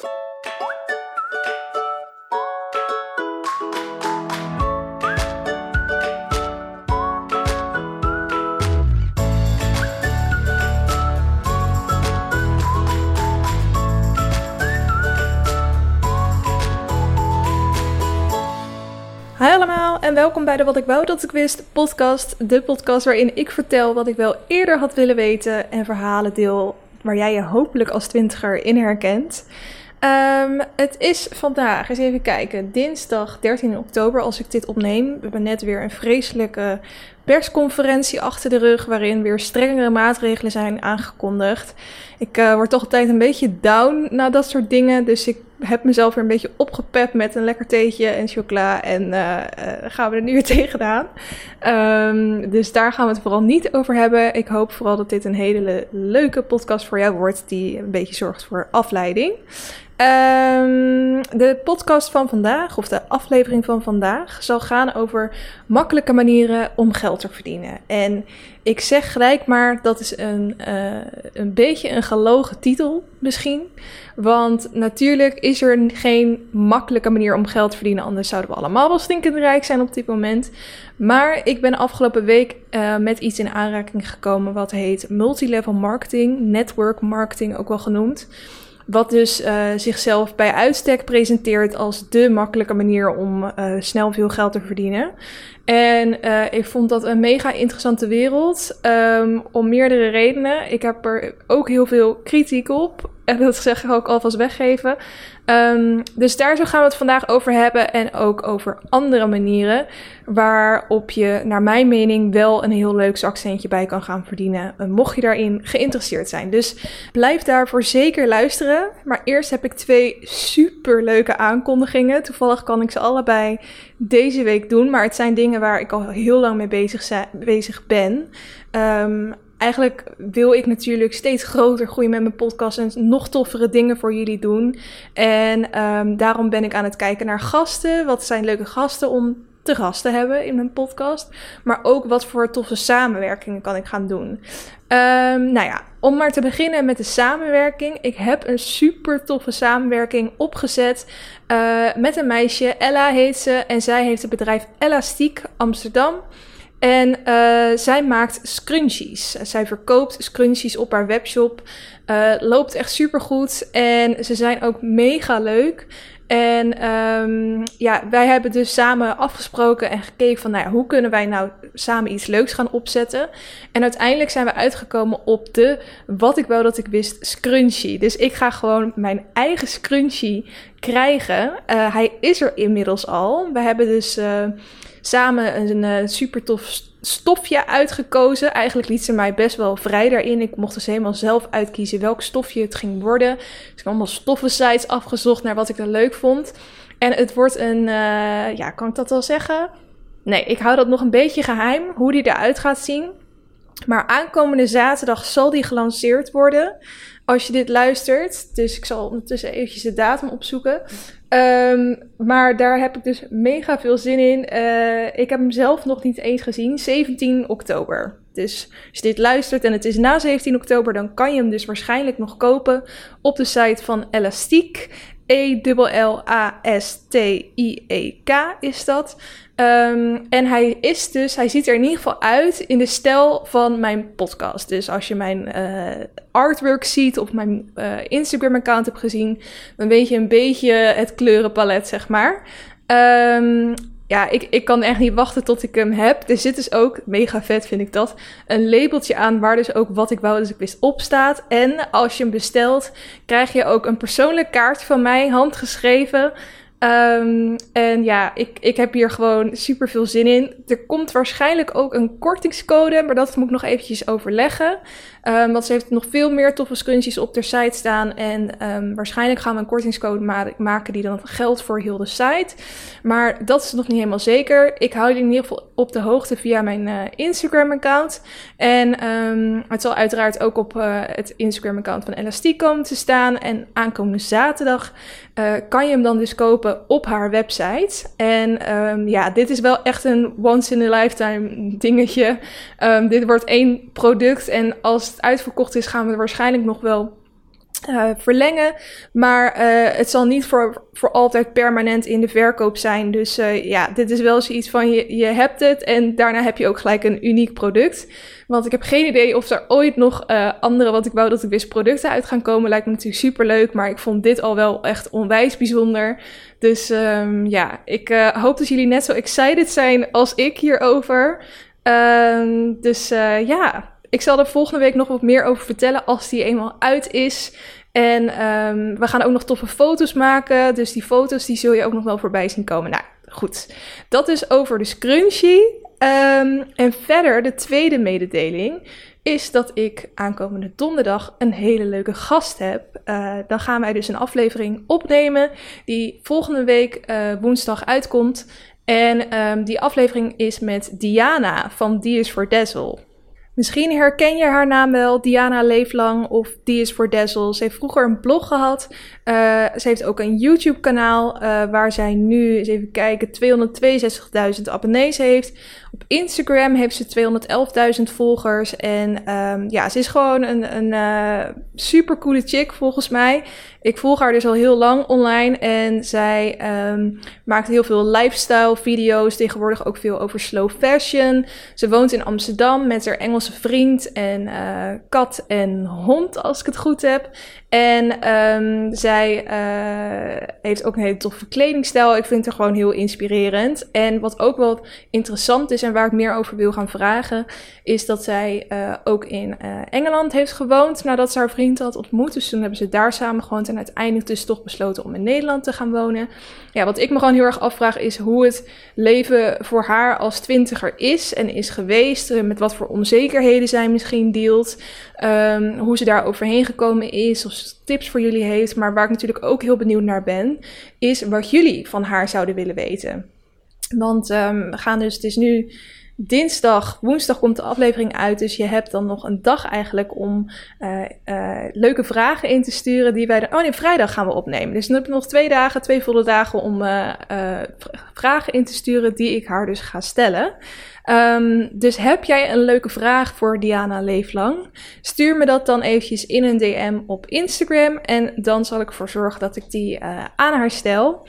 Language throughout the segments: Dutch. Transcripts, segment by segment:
Hi allemaal en welkom bij de Wat ik wou dat ik wist podcast. De podcast waarin ik vertel wat ik wel eerder had willen weten en verhalen deel waar jij je hopelijk als twintiger in herkent. Ehm, het is vandaag, eens even kijken, dinsdag 13 oktober als ik dit opneem. We hebben net weer een vreselijke persconferentie achter de rug waarin weer strengere maatregelen zijn aangekondigd. Ik uh, word toch altijd een beetje down na dat soort dingen, dus ik heb mezelf weer een beetje opgepept met een lekker theetje en chocola en uh, gaan we er nu weer tegenaan. Um, dus daar gaan we het vooral niet over hebben. Ik hoop vooral dat dit een hele leuke podcast voor jou wordt die een beetje zorgt voor afleiding. Um, de podcast van vandaag, of de aflevering van vandaag, zal gaan over makkelijke manieren om geld te verdienen. En ik zeg gelijk maar, dat is een, uh, een beetje een gelogen titel misschien. Want natuurlijk is er geen makkelijke manier om geld te verdienen, anders zouden we allemaal wel stinkend rijk zijn op dit moment. Maar ik ben afgelopen week uh, met iets in aanraking gekomen wat heet multilevel marketing, network marketing ook wel genoemd. Wat dus uh, zichzelf bij uitstek presenteert als de makkelijke manier om uh, snel veel geld te verdienen. En uh, ik vond dat een mega interessante wereld. Um, om meerdere redenen. Ik heb er ook heel veel kritiek op. En dat zeg ik ook alvast weggeven. Um, dus daar zo gaan we het vandaag over hebben. En ook over andere manieren. Waarop je, naar mijn mening, wel een heel leuk zakcentje bij kan gaan verdienen. Mocht je daarin geïnteresseerd zijn. Dus blijf daarvoor zeker luisteren. Maar eerst heb ik twee super leuke aankondigingen. Toevallig kan ik ze allebei deze week doen. Maar het zijn dingen waar ik al heel lang mee bezig, bezig ben. Um, eigenlijk wil ik natuurlijk steeds groter groeien met mijn podcast en nog toffere dingen voor jullie doen. En um, daarom ben ik aan het kijken naar gasten. Wat zijn leuke gasten om te gast te hebben in mijn podcast. Maar ook wat voor toffe samenwerkingen kan ik gaan doen. Um, nou ja, om maar te beginnen met de samenwerking. Ik heb een super toffe samenwerking opgezet uh, met een meisje. Ella heet ze. En zij heeft het bedrijf Elastiek Amsterdam. En uh, zij maakt scrunchies. Zij verkoopt scrunchies op haar webshop. Uh, loopt echt super goed. En ze zijn ook mega leuk. En um, ja, wij hebben dus samen afgesproken en gekeken van, nou ja, hoe kunnen wij nou samen iets leuks gaan opzetten? En uiteindelijk zijn we uitgekomen op de, wat ik wou dat ik wist, scrunchie. Dus ik ga gewoon mijn eigen scrunchie krijgen. Uh, hij is er inmiddels al. We hebben dus uh, samen een, een super tof stofje uitgekozen. Eigenlijk liet ze mij best wel vrij daarin. Ik mocht dus helemaal zelf uitkiezen welk stofje het ging worden. Dus ik heb allemaal stoffensites afgezocht naar wat ik er leuk vond. En het wordt een, uh, ja, kan ik dat wel zeggen? Nee, ik hou dat nog een beetje geheim, hoe die eruit gaat zien. Maar aankomende zaterdag zal die gelanceerd worden. Als je dit luistert. Dus ik zal ondertussen eventjes de datum opzoeken. Um, maar daar heb ik dus mega veel zin in. Uh, ik heb hem zelf nog niet eens gezien. 17 oktober. Dus als je dit luistert en het is na 17 oktober, dan kan je hem dus waarschijnlijk nog kopen op de site van Elastiek. E-L-L-A-S-T-I-E-K is dat. Um, en hij is dus, hij ziet er in ieder geval uit in de stijl van mijn podcast. Dus als je mijn uh, artwork ziet of mijn uh, Instagram-account hebt gezien, dan weet je een beetje het kleurenpalet, zeg maar. Um, ja, ik, ik kan echt niet wachten tot ik hem heb. Er zit dus ook, mega vet vind ik dat, een labeltje aan waar dus ook wat ik wou dus ik wist op staat. En als je hem bestelt, krijg je ook een persoonlijk kaartje van mij, handgeschreven. Um, en ja, ik, ik heb hier gewoon super veel zin in. Er komt waarschijnlijk ook een kortingscode, maar dat moet ik nog eventjes overleggen. Um, want ze heeft nog veel meer toffe scrunchies op de site staan. En um, waarschijnlijk gaan we een kortingscode ma maken die dan geldt voor heel de site. Maar dat is nog niet helemaal zeker. Ik hou jullie in ieder geval op de hoogte via mijn uh, Instagram-account. En um, het zal uiteraard ook op uh, het Instagram-account van Elastiek komen te staan. En aankomende zaterdag uh, kan je hem dan dus kopen op haar website. En ja, dit is wel echt een once-in-a-lifetime dingetje. Um, dit wordt één product en als het uitverkocht is, gaan we waarschijnlijk nog wel uh, verlengen. Maar uh, het zal niet voor, voor altijd permanent in de verkoop zijn. Dus uh, ja, dit is wel zoiets van je, je hebt het en daarna heb je ook gelijk een uniek product. Want ik heb geen idee of er ooit nog andere, wat ik wou dat ik wist, producten uit gaan komen. Lijkt me natuurlijk super leuk, maar ik vond dit al wel echt onwijs bijzonder. Dus um, ja, ik hoop dat jullie net zo excited zijn als ik hierover. Um, dus ja, ik zal er volgende week nog wat meer over vertellen als die eenmaal uit is. En um, we gaan ook nog toffe foto's maken. Dus die foto's die zul je ook nog wel voorbij zien komen. Nou, goed. Dat is over de scrunchie. Um, en verder, de tweede mededeling is dat ik aankomende donderdag een hele leuke gast heb. Uh, dan gaan wij dus een aflevering opnemen die volgende week uh, woensdag uitkomt. En um, die aflevering is met Diana van Die is voor Dazzle. Misschien herken je haar naam wel, Diana Leeflang of Die is voor Dazzle. Ze heeft vroeger een blog gehad. Uh, ze heeft ook een YouTube-kanaal uh, waar zij nu, eens even kijken, 262.000 abonnees heeft. Op Instagram heeft ze 211.000 volgers. En um, ja, ze is gewoon een, een uh, super coole chick volgens mij. Ik volg haar dus al heel lang online en zij um, maakt heel veel lifestyle video's, tegenwoordig ook veel over slow fashion. Ze woont in Amsterdam met haar Engelse vriend en uh, kat en hond, als ik het goed heb. En um, zij uh, heeft ook een hele toffe kledingstijl. Ik vind haar gewoon heel inspirerend. En wat ook wel interessant is en waar ik meer over wil gaan vragen, is dat zij uh, ook in uh, Engeland heeft gewoond nadat ze haar vriend had ontmoet. Dus toen hebben ze daar samen gewoond en uiteindelijk dus toch besloten om in Nederland te gaan wonen. Ja, wat ik me gewoon heel erg afvraag is hoe het leven voor haar als twintiger is en is geweest. Met wat voor onzekerheden zij misschien deelt. Um, hoe ze daar overheen gekomen is. Of tips voor jullie heeft. Maar waar ik natuurlijk ook heel benieuwd naar ben, is wat jullie van haar zouden willen weten. Want um, we gaan dus, het is nu dinsdag, woensdag komt de aflevering uit. Dus je hebt dan nog een dag eigenlijk om uh, uh, leuke vragen in te sturen. Die wij de, oh nee, vrijdag gaan we opnemen. Dus dan heb ik nog twee dagen, twee volle dagen om uh, vragen in te sturen die ik haar dus ga stellen. Um, dus heb jij een leuke vraag voor Diana Leeflang? Stuur me dat dan eventjes in een DM op Instagram. En dan zal ik ervoor zorgen dat ik die aan haar stel.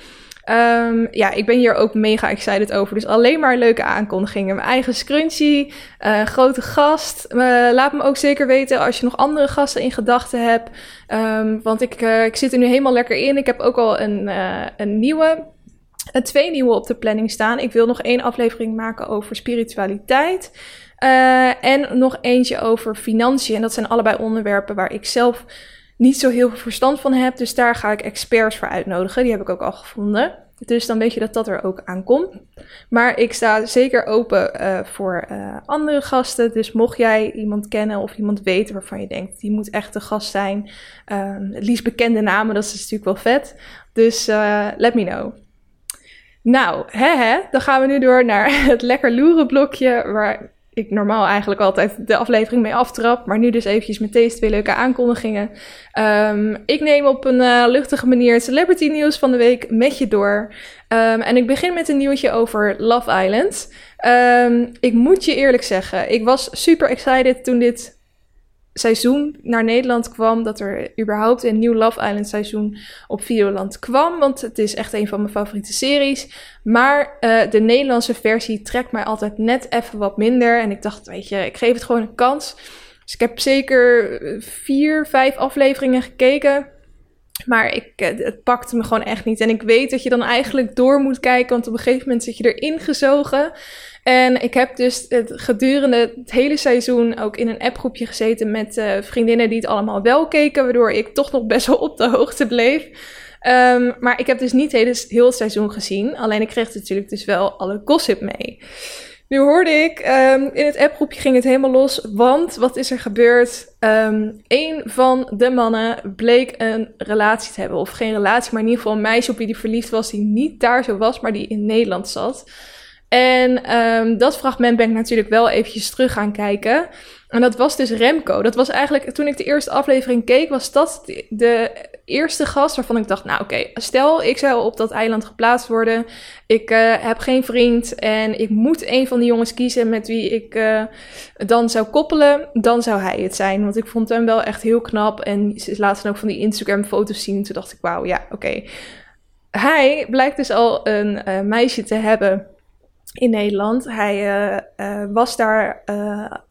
Um, ja, ik ben hier ook mega excited over. Dus alleen maar leuke aankondigingen. Mijn eigen scrunchie, uh, grote gast. Uh, laat me ook zeker weten als je nog andere gasten in gedachten hebt. Um, want ik, ik zit er nu helemaal lekker in. Ik heb ook al een, een nieuwe, twee nieuwe op de planning staan. Ik wil nog één aflevering maken over spiritualiteit. en nog eentje over financiën. En dat zijn allebei onderwerpen waar ik zelf niet zo heel veel verstand van heb. Dus daar ga ik experts voor uitnodigen. Die heb ik ook al gevonden. Dus dan weet je dat dat er ook aankomt. Maar ik sta zeker open uh, voor andere gasten. Dus mocht jij iemand kennen of iemand weten waarvan je denkt, die moet echt een gast zijn. Um, het liefst bekende namen, dat is natuurlijk wel vet. Dus let me know. Nou, hè hè, dan gaan we nu door naar het lekker loeren blokje. Waar ik normaal eigenlijk altijd de aflevering mee aftrap. Maar nu dus eventjes met deze twee leuke aankondigingen. Um, ik neem op een uh, luchtige manier het celebrity nieuws van de week met je door. Um, en ik begin met een nieuwtje over Love Island. Um, ik moet je eerlijk zeggen, ik was super excited toen dit seizoen naar Nederland kwam, dat er überhaupt een nieuw Love Island seizoen op Videoland kwam, want het is echt een van mijn favoriete series. Maar uh, de Nederlandse versie trekt mij altijd net even wat minder en ik dacht, weet je, ik geef het gewoon een kans. Dus ik heb zeker vier, vijf afleveringen gekeken. Maar ik, eh, het pakte me gewoon echt niet. En ik weet dat je dan eigenlijk door moet kijken, want op een gegeven moment zit je erin gezogen. En ik heb dus het, gedurende het hele seizoen ook in een appgroepje gezeten met uh, vriendinnen die het allemaal wel keken, waardoor ik toch nog best wel op de hoogte bleef. Um, maar ik heb dus niet hele, heel het seizoen gezien. Alleen ik kreeg natuurlijk dus wel alle gossip mee. Nu hoorde ik, um, in het appgroepje ging het helemaal los, want wat is er gebeurd? Um, een van de mannen bleek een relatie te hebben, of geen relatie, maar in ieder geval een meisje op wie die verliefd was, die niet daar zo was, maar die in Nederland zat. En ehm, dat fragment ben ik natuurlijk wel eventjes terug gaan kijken. En dat was dus Remco. Dat was eigenlijk, toen ik de eerste aflevering keek, was dat de eerste gast waarvan ik dacht, nou oké, stel ik zou op dat eiland geplaatst worden. Ik uh, heb geen vriend en ik moet een van die jongens kiezen met wie ik uh, dan zou koppelen. Dan zou hij het zijn, want ik vond hem wel echt heel knap. En ze laten ook van die Instagram foto's zien. Toen dacht ik, wauw, ja oké. Hij blijkt dus al een uh, meisje te hebben in Nederland. Hij was daar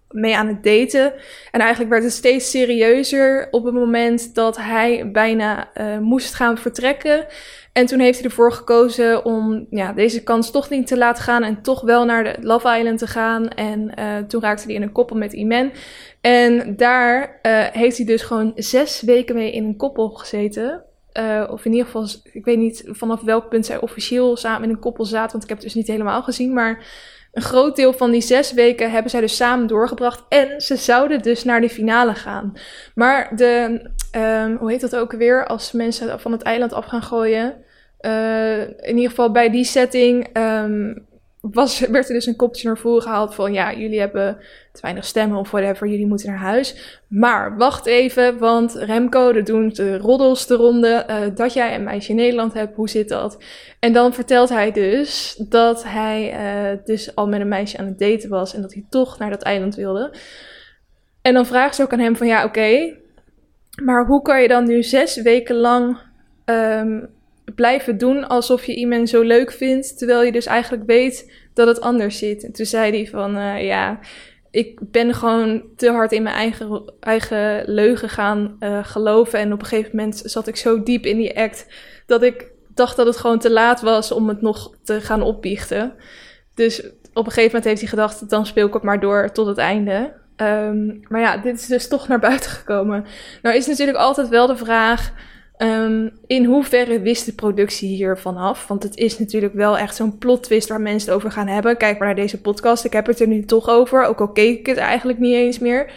mee aan het daten. En eigenlijk werd het steeds serieuzer op het moment dat hij bijna moest gaan vertrekken. En toen heeft hij ervoor gekozen om ja, deze kans toch niet te laten gaan en toch wel naar de Love Island te gaan. En toen raakte hij in een koppel met Iman. En daar heeft hij dus gewoon zes weken mee in een koppel gezeten. Of in ieder geval, ik weet niet vanaf welk punt zij officieel samen in een koppel zaten, want ik heb het dus niet helemaal gezien. Maar een groot deel van die zes weken hebben zij dus samen doorgebracht. En ze zouden dus naar de finale gaan. Maar de, um, hoe heet dat ook weer? Als mensen van het eiland af gaan gooien. Uh, in ieder geval bij die setting um, was, werd er dus een kopje naar voren gehaald van ja, jullie hebben te weinig stemmen of whatever, jullie moeten naar huis. Maar wacht even, want Remco, er doen de roddels de ronde uh, dat jij een meisje in Nederland hebt, hoe zit dat? En dan vertelt hij dus dat hij uh, dus al met een meisje aan het daten was en dat hij toch naar dat eiland wilde. En dan vraagt ze ook aan hem van ja, oké, maar hoe kan je dan nu zes weken lang um, blijven doen alsof je iemand zo leuk vindt, terwijl je dus eigenlijk weet dat het anders zit. En toen zei hij van, uh, ja, ik ben gewoon te hard in mijn eigen, eigen leugen gaan uh, geloven. En op een gegeven moment zat ik zo diep in die act dat ik dacht dat het gewoon te laat was om het nog te gaan opbiechten. Dus op een gegeven moment heeft hij gedacht, dan speel ik het maar door tot het einde. Um, maar ja, dit is dus toch naar buiten gekomen. Nou is natuurlijk altijd wel de vraag Um, in hoeverre wist de productie hier vanaf? Want het is natuurlijk wel echt zo'n plot twist waar mensen het over gaan hebben. Kijk maar naar deze podcast. Ik heb het er nu toch over. Ook al keek ik het eigenlijk niet eens meer.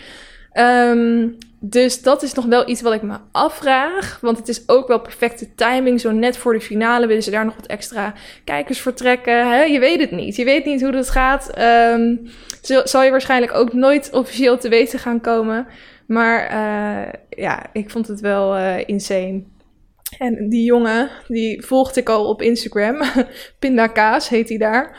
Um, dus dat is nog wel iets wat ik me afvraag. Want het is ook wel perfecte timing. Zo net voor de finale willen ze daar nog wat extra kijkers vertrekken. Hè? Je weet het niet. Je weet niet hoe dat gaat. Um, zal je waarschijnlijk ook nooit officieel te weten gaan komen. Maar uh, ja, ik vond het wel uh, insane. En die jongen, die volgde ik al op Instagram. Pindakaas heet hij daar.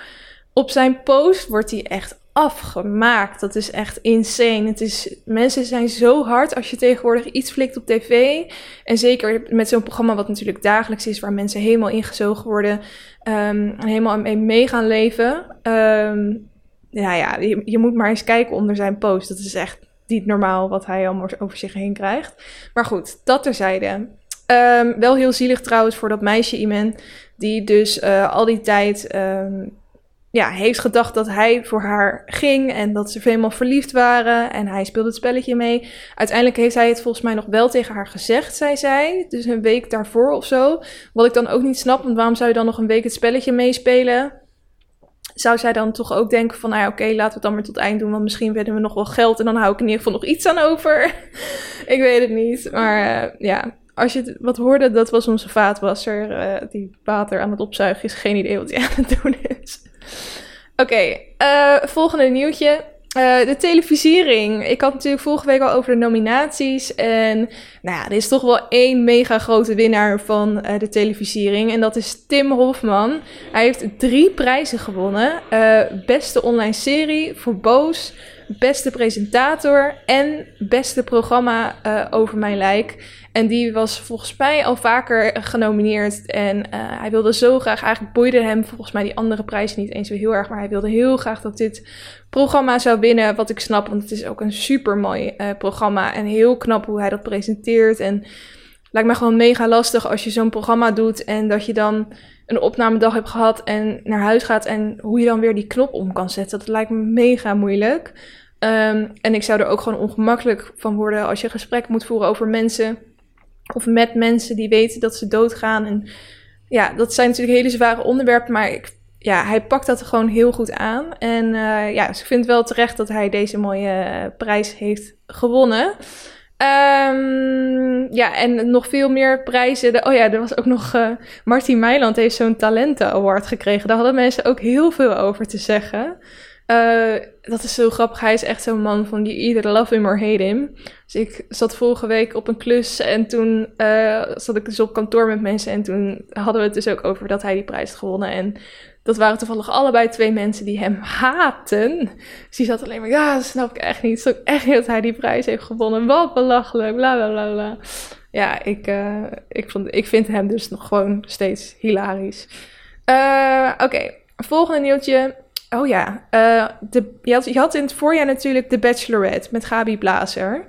Op zijn post wordt hij echt afgemaakt. Dat is echt insane. Het is, mensen zijn zo hard als je tegenwoordig iets flikt op tv. En zeker met zo'n programma wat natuurlijk dagelijks is, waar mensen helemaal ingezogen worden en helemaal mee, mee gaan leven. Um, nou ja, je, je, moet maar eens kijken onder zijn post. Dat is echt niet normaal wat hij allemaal over zich heen krijgt. Maar goed, dat terzijde. Um, wel heel zielig trouwens voor dat meisje Iman, die dus uh, al die tijd um, ja, heeft gedacht dat hij voor haar ging en dat ze helemaal verliefd waren en hij speelde het spelletje mee. Uiteindelijk heeft hij het volgens mij nog wel tegen haar gezegd, zei zij, dus een week daarvoor of zo. Wat ik dan ook niet snap, want waarom zou je dan nog een week het spelletje meespelen? Zou zij dan toch ook denken van, nou ja, oké, laten we het dan maar tot eind doen, want misschien winnen we nog wel geld en dan hou ik in ieder geval nog iets aan over. ik weet het niet, maar uh, ja, als je wat hoorde, dat was onze vaatwasser uh, die water aan het opzuigen is. Geen idee wat hij aan het doen is. Oké, uh, volgende nieuwtje. Uh, de televisiering. Ik had natuurlijk vorige week al over de nominaties. En nou ja, er is toch wel één mega grote winnaar van de televisiering. En dat is Tim Hofman. Hij heeft drie prijzen gewonnen. Beste online serie voor Boos. Beste presentator en beste programma over mijn lijk. En die was volgens mij al vaker genomineerd. En uh, hij wilde zo graag, eigenlijk boeide hem volgens mij die andere prijzen niet eens zo heel erg. Maar hij wilde heel graag dat dit programma zou winnen. Wat ik snap, want het is ook een super mooi uh, programma. En heel knap hoe hij dat presenteert. En lijkt me gewoon mega lastig als je zo'n programma doet. En dat je dan een opnamedag hebt gehad en naar huis gaat. En hoe je dan weer die knop om kan zetten. Dat lijkt me mega moeilijk. Um, en ik zou er ook gewoon ongemakkelijk van worden als je gesprek moet voeren over mensen of met mensen die weten dat ze doodgaan. En ja, dat zijn natuurlijk hele zware onderwerpen, maar ik, ja, hij pakt dat gewoon heel goed aan. En uh, ja, dus ik vind wel terecht dat hij deze mooie uh, prijs heeft gewonnen. Ehm, ja, en nog veel meer prijzen. oh ja, er was ook nog... Uh, Martin Meiland heeft zo'n Talenten Award gekregen. Daar hadden mensen ook heel veel over te zeggen. Uh, dat is zo grappig. Hij is echt zo'n man van die either love him or hate him. Dus ik zat vorige week op een klus en toen uh, zat ik dus op kantoor met mensen. En toen hadden we het dus ook over dat hij die prijs had gewonnen. En dat waren toevallig allebei twee mensen die hem haten. Dus die zat alleen maar, ja, dat snap ik echt niet. Ook echt niet dat hij die prijs heeft gewonnen. Wat belachelijk, bla bla bla bla. Ja, ik, uh, ik, vond, ik vind hem dus nog gewoon steeds hilarisch. Oké, volgende nieuwtje. Oh ja, uh, de, je, had, in het voorjaar natuurlijk The Bachelorette met Gabi Blazer.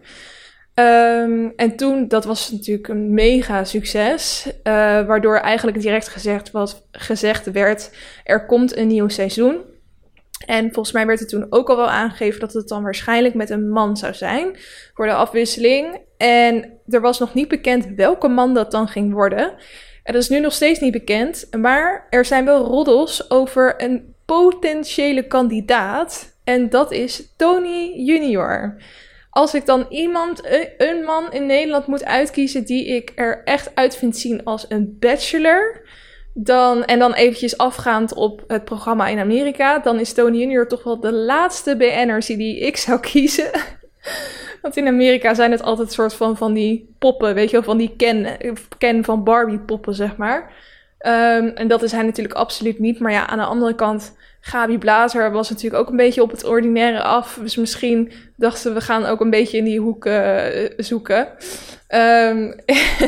Um, en toen, dat was natuurlijk een mega succes, uh, waardoor eigenlijk direct gezegd, was, gezegd werd, er komt een nieuw seizoen. En volgens mij werd er toen ook al wel aangegeven dat het dan waarschijnlijk met een man zou zijn voor de afwisseling. En er was nog niet bekend welke man dat dan ging worden. En dat is nu nog steeds niet bekend, maar er zijn wel roddels over een potentiële kandidaat. En dat is Tony Junior. Als ik dan iemand, een man in Nederland moet uitkiezen die ik er echt uit vind zien als een bachelor. Dan, en dan eventjes afgaand op het programma in Amerika, dan is Tony Junior toch wel de laatste BN'ers die ik zou kiezen. Want in Amerika zijn het altijd soort van, van die poppen, weet je wel, van die Ken, Ken van Barbie poppen, zeg maar. Um, en dat is hij natuurlijk absoluut niet. Maar ja, aan de andere kant, Gabi Blazer was natuurlijk ook een beetje op het ordinaire af. Dus misschien dachten we gaan ook een beetje in die hoek uh, zoeken. Um,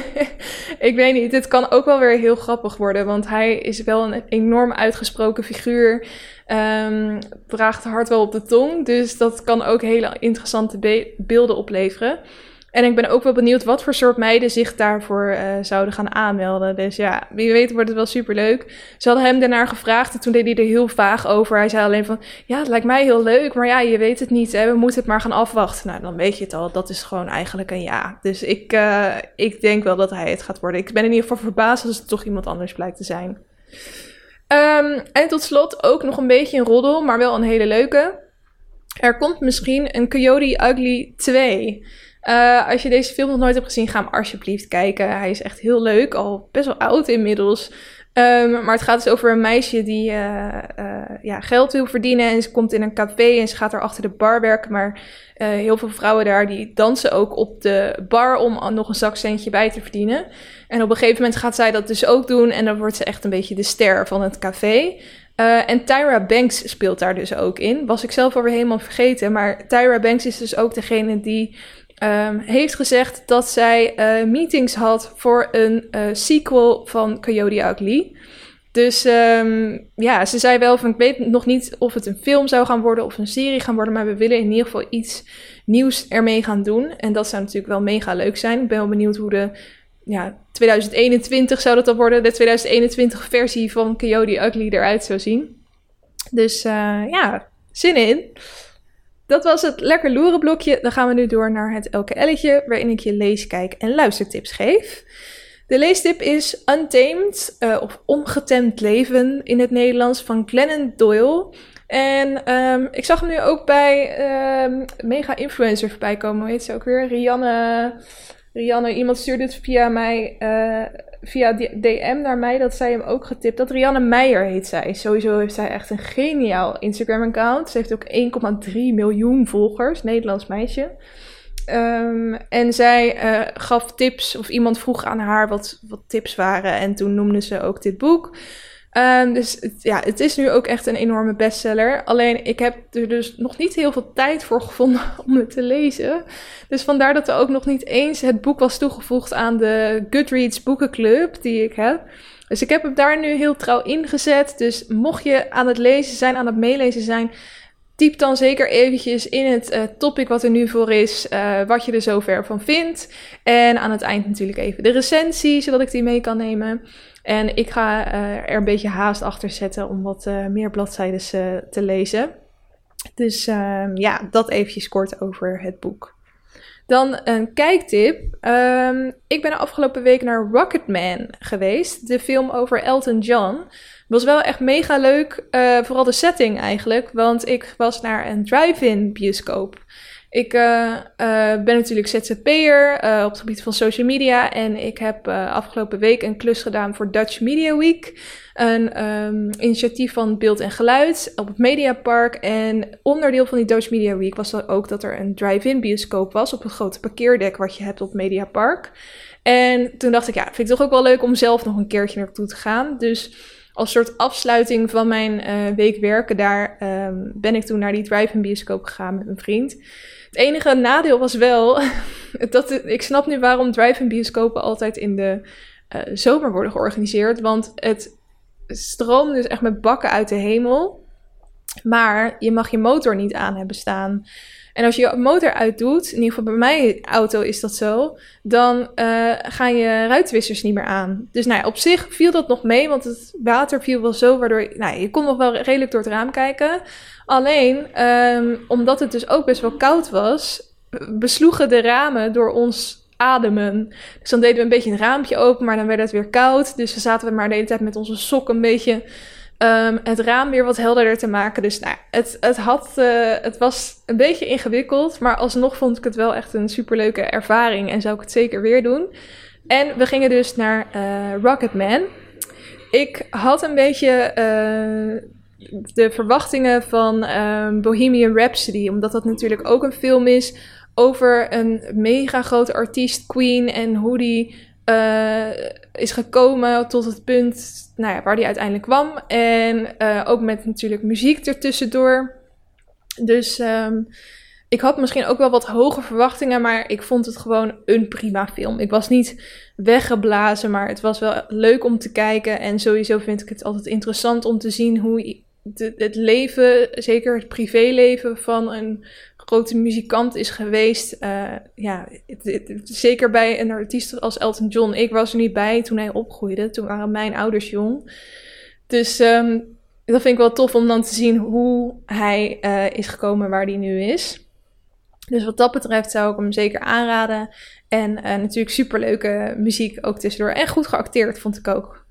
ik weet niet, dit kan ook wel weer heel grappig worden. Want hij is wel een enorm uitgesproken figuur. Um, draagt hard wel op de tong. Dus dat kan ook hele interessante be beelden opleveren. En ik ben ook wel benieuwd wat voor soort meiden zich daarvoor uh, zouden gaan aanmelden. Dus ja, wie weet wordt het wel superleuk. Ze hadden hem daarnaar gevraagd en toen deed hij er heel vaag over. Hij zei alleen van, ja, het lijkt mij heel leuk, maar ja, je weet het niet. Hè? We moeten het maar gaan afwachten. Nou, dan weet je het al. Dat is gewoon eigenlijk een ja. Dus ik, uh, ik denk wel dat hij het gaat worden. Ik ben in ieder geval verbaasd als het toch iemand anders blijkt te zijn. Um, en tot slot ook nog een beetje een roddel, maar wel een hele leuke. Er komt misschien een Coyote Ugly 2. Uh, als je deze film nog nooit hebt gezien, ga hem alsjeblieft kijken. Hij is echt heel leuk, al best wel oud inmiddels. Um, maar het gaat dus over een meisje die uh, uh, ja, geld wil verdienen. En ze komt in een café en ze gaat er achter de bar werken. Maar heel veel vrouwen daar die dansen ook op de bar om nog een zakcentje bij te verdienen. En op een gegeven moment gaat zij dat dus ook doen. En dan wordt ze echt een beetje de ster van het café. En Tyra Banks speelt daar dus ook in. Was ik zelf alweer helemaal vergeten. Maar Tyra Banks is dus ook degene die um, heeft gezegd dat zij uh, meetings had voor een uh, sequel van Coyote Ugly. Dus um, ja, ze zei wel van ik weet nog niet of het een film zou gaan worden of een serie gaan worden, maar we willen in ieder geval iets nieuws ermee gaan doen. En dat zou natuurlijk wel mega leuk zijn. Ik ben wel benieuwd hoe de ja, 2021 zou dat dan worden, de 2021 versie van Coyote Ugly eruit zou zien. Dus uh, ja, zin in. Dat was het lekker loeren blokje. Dan gaan we nu door naar het LKL'tje, waarin ik je lees, kijk en luistertips geef. De leestip is Untamed, uh, of Ongetemd Leven in het Nederlands, van Glennon Doyle. En um, ik zag hem nu ook bij um, mega influencer voorbij komen. Hoe heet ze ook weer? Rianne. Rianne, iemand stuurde het via mij. Uh, via DM naar mij dat zij hem ook getipt. Dat Rianne Meijer heet zij. Sowieso heeft zij echt een geniaal Instagram-account. Ze heeft ook 1,3 miljoen volgers, Nederlands meisje. Um, en zij uh, gaf tips, of iemand vroeg aan haar wat, wat tips waren. En toen noemde ze ook dit boek. Um, dus ja, het is nu ook echt een enorme bestseller. Alleen ik heb er dus nog niet heel veel tijd voor gevonden om het te lezen. Dus vandaar dat er ook nog niet eens het boek was toegevoegd aan de Goodreads boekenclub die ik heb. Dus ik heb hem daar nu heel trouw ingezet. Dus mocht je aan het lezen zijn, aan het meelezen zijn, typ dan zeker eventjes in het uh, topic wat er nu voor is, uh, wat je er zover van vindt. En aan het eind natuurlijk even de recensie, zodat ik die mee kan nemen. En ik ga uh, er een beetje haast achter zetten om wat meer bladzijden te lezen. Dus ja, dat eventjes kort over het boek. Dan een kijktip. Um, ik ben de afgelopen week naar Rocketman geweest. De film over Elton John. Was wel echt mega leuk. Vooral de setting eigenlijk. Want ik was naar een drive-in bioscoop. Ik uh, uh, ben natuurlijk ZZP'er uh, op het gebied van social media. En ik heb afgelopen week een klus gedaan voor Dutch Media Week. Een um, initiatief van Beeld en Geluid op het Mediapark. En onderdeel van die Dutch Media Week was dan ook dat er een drive-in bioscoop was op een grote parkeerdek wat je hebt op het Mediapark. En toen dacht ik, ja, vind ik toch ook wel leuk om zelf nog een keertje naartoe te gaan. Dus als soort afsluiting van mijn week werken daar um, ben ik toen naar die drive-in bioscoop gegaan met mijn vriend. Het enige nadeel was wel, dat ik snap nu waarom drive-in bioscopen altijd in de uh, zomer worden georganiseerd. Want het stroomt dus echt met bakken uit de hemel. Maar je mag je motor niet aan hebben staan. En als je je motor uitdoet, in ieder geval bij mijn auto is dat zo, dan uh, gaan je ruitwissers niet meer aan. Dus nou ja, op zich viel dat nog mee, want het water viel wel zo, waardoor nou, je kon nog wel redelijk door het raam kijken. Alleen, um, omdat het dus ook best wel koud was, besloegen de ramen door ons ademen. Dus dan deden we een beetje een raampje open, maar dan werd het weer koud. Dus dan zaten we maar de hele tijd met onze sok een beetje um, het raam weer wat helderder te maken. Dus nou, het, het, had, uh, het was een beetje ingewikkeld, maar alsnog vond ik het wel echt een superleuke ervaring en zou ik het zeker weer doen. En we gingen dus naar uh, Rocketman. Ik had een beetje uh, de verwachtingen van um, Bohemian Rhapsody, omdat dat natuurlijk ook een film is over een mega grote artiest, Queen, en hoe die uh, is gekomen tot het punt nou ja, waar die uiteindelijk kwam. En uh, ook met natuurlijk muziek ertussendoor. Dus um, ik had misschien ook wel wat hoge verwachtingen, maar ik vond het gewoon een prima film. Ik was niet weggeblazen, maar het was wel leuk om te kijken. En sowieso vind ik het altijd interessant om te zien hoe het leven, zeker het privéleven van een grote muzikant is geweest. Uh, ja, zeker bij een artiest als Elton John. Ik was er niet bij toen hij opgroeide. Toen waren mijn ouders jong. Dus um, dat vind ik wel tof om dan te zien hoe hij uh, is gekomen waar hij nu is. Dus wat dat betreft zou ik hem zeker aanraden. En uh, natuurlijk superleuke muziek ook tussendoor. En goed geacteerd vond ik ook.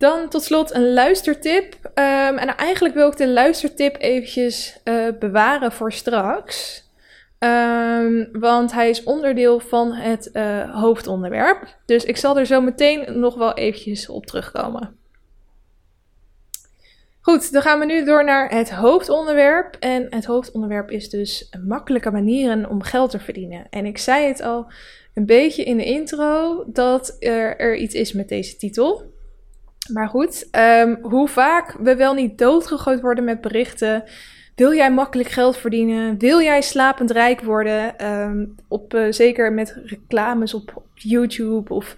Dan tot slot een luistertip. Um, en eigenlijk wil ik de luistertip eventjes uh, bewaren voor straks. Um, want hij is onderdeel van het uh, hoofdonderwerp. Dus ik zal er zo meteen nog wel eventjes op terugkomen. Goed, dan gaan we nu door naar het hoofdonderwerp. En het hoofdonderwerp is dus makkelijke manieren om geld te verdienen. En ik zei het al een beetje in de intro dat er, er iets is met deze titel. Maar goed, um, hoe vaak we wel niet doodgegooid worden met berichten. Wil jij makkelijk geld verdienen? Wil jij slapend rijk worden? Um, op, uh, zeker met reclames op, YouTube of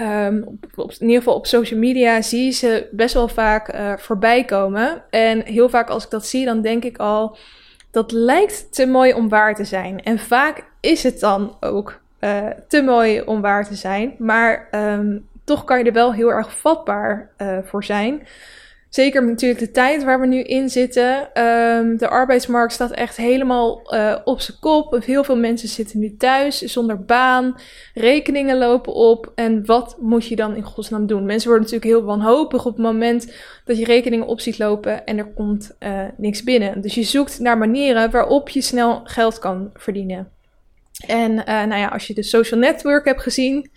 um, op, in ieder geval op social media zie je ze best wel vaak uh, voorbij komen. En heel vaak als ik dat zie, dan denk ik al, dat lijkt te mooi om waar te zijn. En vaak is het dan ook uh, te mooi om waar te zijn. Maar toch kan je er wel heel erg vatbaar uh, voor zijn. Zeker natuurlijk de tijd waar we nu in zitten. Um, de arbeidsmarkt staat echt helemaal uh, op zijn kop. Heel veel mensen zitten nu thuis zonder baan. Rekeningen lopen op. En wat moet je dan in godsnaam doen? Mensen worden natuurlijk heel wanhopig op het moment dat je rekeningen op ziet lopen en er komt uh, niks binnen. Dus je zoekt naar manieren waarop je snel geld kan verdienen. En nou ja, als je de social network hebt gezien,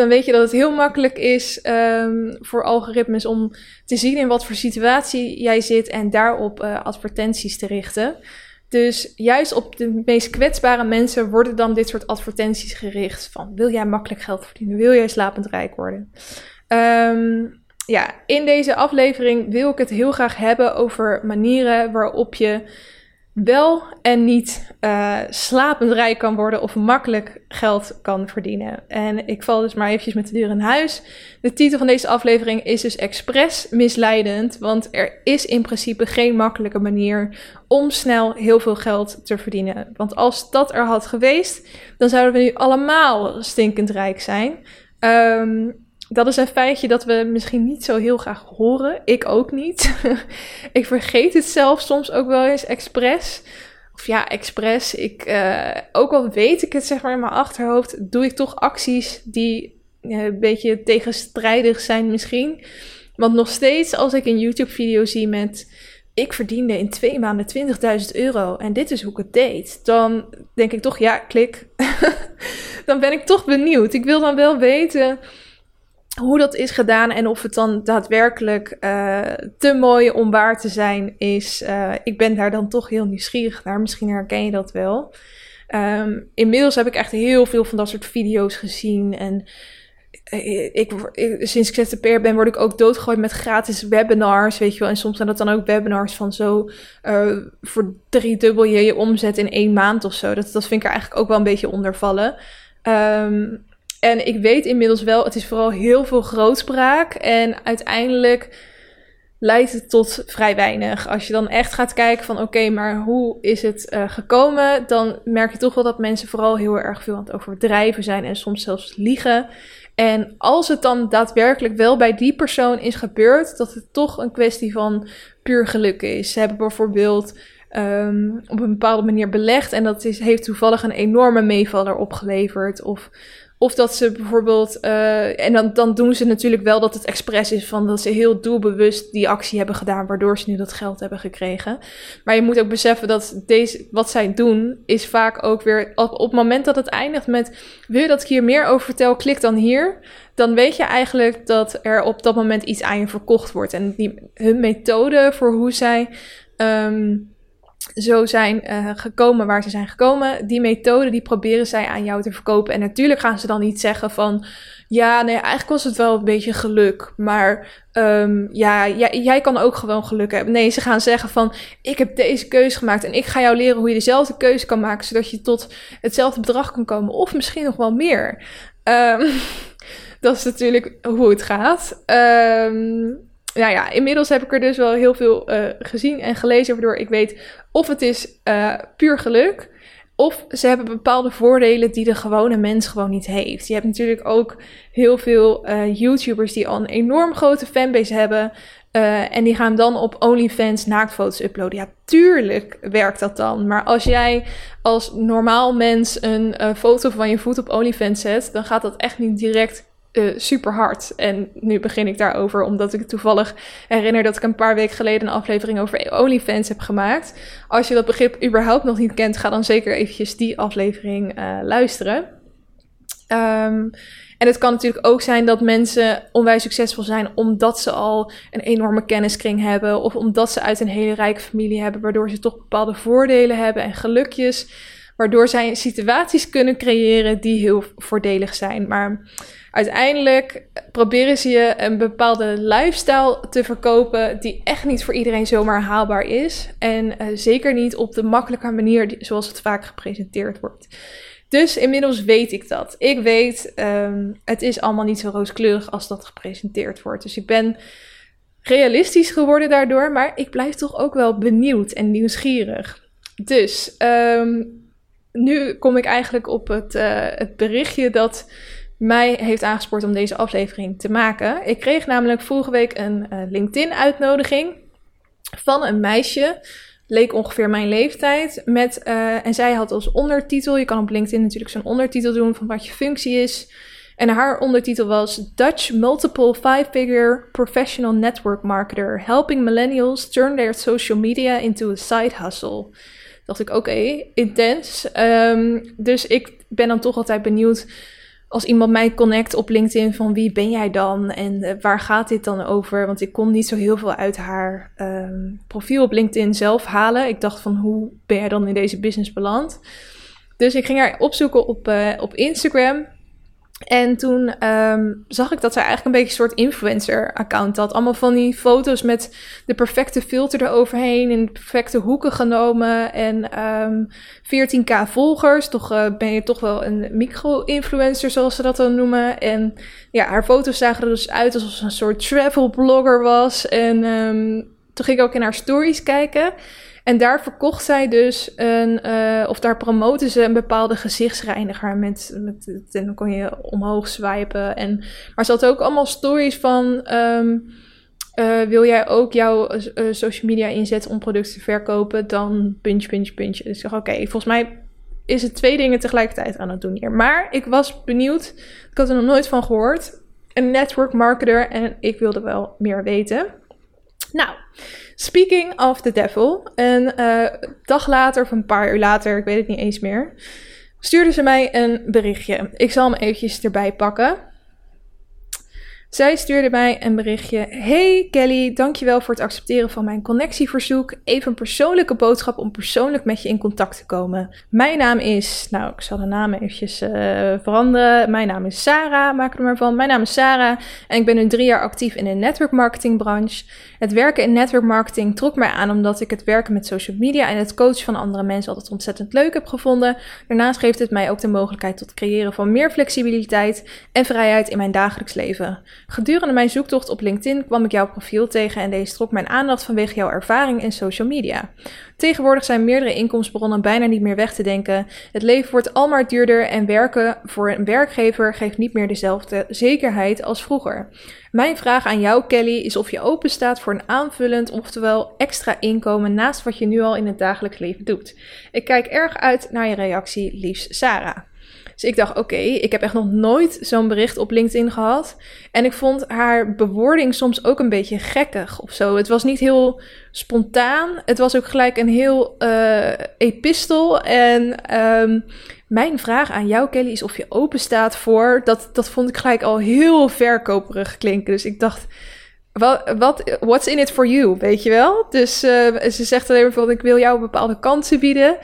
dan weet je dat het heel makkelijk is um, voor algoritmes om te zien in wat voor situatie jij zit en daarop uh, advertenties te richten. Dus juist op de meest kwetsbare mensen worden dan dit soort advertenties gericht. Van wil jij makkelijk geld verdienen? Wil jij slapend rijk worden? Um, ja, in deze aflevering wil ik het heel graag hebben over manieren waarop je wel en niet uh, slapend rijk kan worden of makkelijk geld kan verdienen. En ik val dus maar eventjes met de deur in huis. De titel van deze aflevering is dus expres misleidend, want er is in principe geen makkelijke manier om snel heel veel geld te verdienen. Want als dat er had geweest, dan zouden we nu allemaal stinkend rijk zijn. Um, dat is een feitje dat we misschien niet zo heel graag horen. Ik ook niet. ik vergeet het zelf soms ook wel eens expres. Of ja, expres. Ik, uh, ook al weet ik het zeg maar in mijn achterhoofd, doe ik toch acties die uh, een beetje tegenstrijdig zijn misschien. Want nog steeds als ik een YouTube video zie met ik verdiende in twee maanden 20.000 euro en dit is hoe ik het deed. Dan denk ik toch, ja, klik. dan ben ik toch benieuwd. Ik wil dan wel weten hoe dat is gedaan en of het dan daadwerkelijk uh, te mooi om waar te zijn is. Uh, ik ben daar dan toch heel nieuwsgierig naar. Misschien herken je dat wel. Um, inmiddels heb ik echt heel veel van dat soort video's gezien. En eh, ik, ik, sinds ik ZZP'er ben, word ik ook doodgegooid met gratis webinars, weet je wel. En soms zijn dat dan ook webinars van zo voor driedubbel je je omzet in één maand of zo. Dat, dat vind ik er eigenlijk ook wel een beetje onder vallen. Um, en ik weet inmiddels wel, het is vooral heel veel grootspraak. En uiteindelijk leidt het tot vrij weinig. Als je dan echt gaat kijken van oké, maar hoe is het uh, gekomen? Dan merk je toch wel dat mensen vooral heel erg veel aan het overdrijven zijn en soms zelfs liegen. En als het dan daadwerkelijk wel bij die persoon is gebeurd, dat het toch een kwestie van puur geluk is. Ze hebben bijvoorbeeld um, op een bepaalde manier belegd en dat is, heeft toevallig een enorme meevaller opgeleverd. Of of dat ze bijvoorbeeld, uh, en dan, dan doen ze natuurlijk wel dat het expres is van dat ze heel doelbewust die actie hebben gedaan, waardoor ze nu dat geld hebben gekregen. Maar je moet ook beseffen dat deze, wat zij doen, is vaak ook weer op, op het moment dat het eindigt met: wil je dat ik hier meer over vertel, klik dan hier. Dan weet je eigenlijk dat er op dat moment iets aan je verkocht wordt. En die, hun methode voor hoe zij. Um, zo zijn uh, gekomen waar ze zijn gekomen. Die methode die proberen zij aan jou te verkopen. En natuurlijk gaan ze dan niet zeggen van... Ja, nee, eigenlijk was het wel een beetje geluk. Maar um, ja, jij, kan ook gewoon geluk hebben. Nee, ze gaan zeggen van... Ik heb deze keuze gemaakt en ik ga jou leren hoe je dezelfde keuze kan maken... zodat je tot hetzelfde bedrag kan komen. Of misschien nog wel meer. Um, dat is natuurlijk hoe het gaat. Um, nou ja, inmiddels heb ik er dus wel heel veel uh, gezien en gelezen, waardoor ik weet of het is uh, puur geluk. Of ze hebben bepaalde voordelen die de gewone mens gewoon niet heeft. Je hebt natuurlijk ook heel veel uh, YouTubers die al een enorm grote fanbase hebben. En die gaan dan op OnlyFans naaktfoto's uploaden. Ja, tuurlijk werkt dat dan. Maar als jij als normaal mens een foto van je voet op OnlyFans zet, dan gaat dat echt niet direct uh, super hard. En nu begin ik daarover, omdat ik toevallig herinner dat ik een paar weken geleden een aflevering over OnlyFans heb gemaakt. Als je dat begrip überhaupt nog niet kent, ga dan zeker eventjes die aflevering uh, luisteren. Um, en het kan natuurlijk ook zijn dat mensen onwijs succesvol zijn omdat ze al een enorme kenniskring hebben. Of omdat ze uit een hele rijke familie hebben, waardoor ze toch bepaalde voordelen hebben en gelukjes. Waardoor zij situaties kunnen creëren die heel voordelig zijn. Maar uiteindelijk proberen ze je een bepaalde lifestyle te verkopen die echt niet voor iedereen zomaar haalbaar is. En uh, zeker niet op de makkelijke manier zoals het vaak gepresenteerd wordt. Dus inmiddels weet ik dat. Ik weet, um, het is allemaal niet zo rooskleurig als dat gepresenteerd wordt. Dus ik ben realistisch geworden daardoor, maar ik blijf toch ook wel benieuwd en nieuwsgierig. Dus um, nu kom ik eigenlijk op het, uh, het berichtje dat mij heeft aangespoord om deze aflevering te maken. Ik kreeg namelijk vorige week een uh, LinkedIn-uitnodiging van een meisje. Leek ongeveer mijn leeftijd. Met, uh, en zij had als ondertitel, je kan op LinkedIn natuurlijk zo'n ondertitel doen van wat je functie is. En haar ondertitel was Dutch Multiple Five-Figure Professional Network Marketer. Helping millennials turn their social media into a side hustle. Dacht ik, oké, intens. Um, dus ik ben dan toch altijd benieuwd als iemand mij connect op LinkedIn van wie ben jij dan en uh, waar gaat dit dan over? Want ik kon niet zo heel veel uit haar um, profiel op LinkedIn zelf halen. Ik dacht van hoe ben jij dan in deze business beland? Dus ik ging haar opzoeken op, uh, op Instagram. En toen um, zag ik dat zij eigenlijk een beetje een soort influencer-account had. Allemaal van die foto's met de perfecte filter eroverheen, de perfecte hoeken genomen. En um, 14k volgers. Toch uh, ben je toch wel een micro-influencer, zoals ze dat dan noemen. En ja, haar foto's zagen er dus uit alsof ze een soort travel blogger was. En um, toen ging ik ook in haar stories kijken. En daar verkocht zij dus een, uh, of daar promoten ze een bepaalde gezichtsreiniger met, met en dan kon je omhoog swipen. En, maar ze had ook allemaal stories van, um, uh, wil jij ook jouw uh, social media inzetten om producten te verkopen, dan puntje, puntje, puntje. Dus ik dacht, oké, volgens mij is het twee dingen tegelijkertijd aan het doen hier. Maar ik was benieuwd, ik had er nog nooit van gehoord. Een network marketer en ik wilde wel meer weten. Nou, speaking of the devil. Een uh, dag later of een paar uur later, ik weet het niet eens meer, stuurde ze mij een berichtje. Ik zal hem eventjes erbij pakken. Zij stuurde mij een berichtje. Hey Kelly, dankjewel voor het accepteren van mijn connectieverzoek. Even een persoonlijke boodschap om persoonlijk met je in contact te komen. Mijn naam is, nou ik zal de naam eventjes uh, veranderen. Mijn naam is Sarah, maak er maar van. Mijn naam is Sarah en ik ben nu drie jaar actief in de network marketing branche. Het werken in network marketing trok mij aan omdat ik het werken met social media en het coachen van andere mensen altijd ontzettend leuk heb gevonden. Daarnaast geeft het mij ook de mogelijkheid tot creëren van meer flexibiliteit en vrijheid in mijn dagelijks leven. Gedurende mijn zoektocht op LinkedIn kwam ik jouw profiel tegen en deze trok mijn aandacht vanwege jouw ervaring in social media. Tegenwoordig zijn meerdere inkomstenbronnen bijna niet meer weg te denken. Het leven wordt al maar duurder en werken voor een werkgever geeft niet meer dezelfde zekerheid als vroeger. Mijn vraag aan jou, Kelly, is of je open staat voor een aanvullend, oftewel extra inkomen naast wat je nu al in het dagelijks leven doet. Ik kijk erg uit naar je reactie, liefst Sarah. Dus ik dacht, oké, ik heb echt nog nooit zo'n bericht op LinkedIn gehad. En ik vond haar bewoording soms ook een beetje gekkig of zo. Het was niet heel spontaan. Het was ook gelijk een heel uh, epistel. En um, mijn vraag aan jou, Kelly, is of je open staat voor. Dat, dat vond ik gelijk al heel verkoperig klinken. Dus ik dacht. Wat, wat, what's in it for you, weet je wel? Dus uh, ze zegt alleen bijvoorbeeld, ik wil jou bepaalde kansen bieden.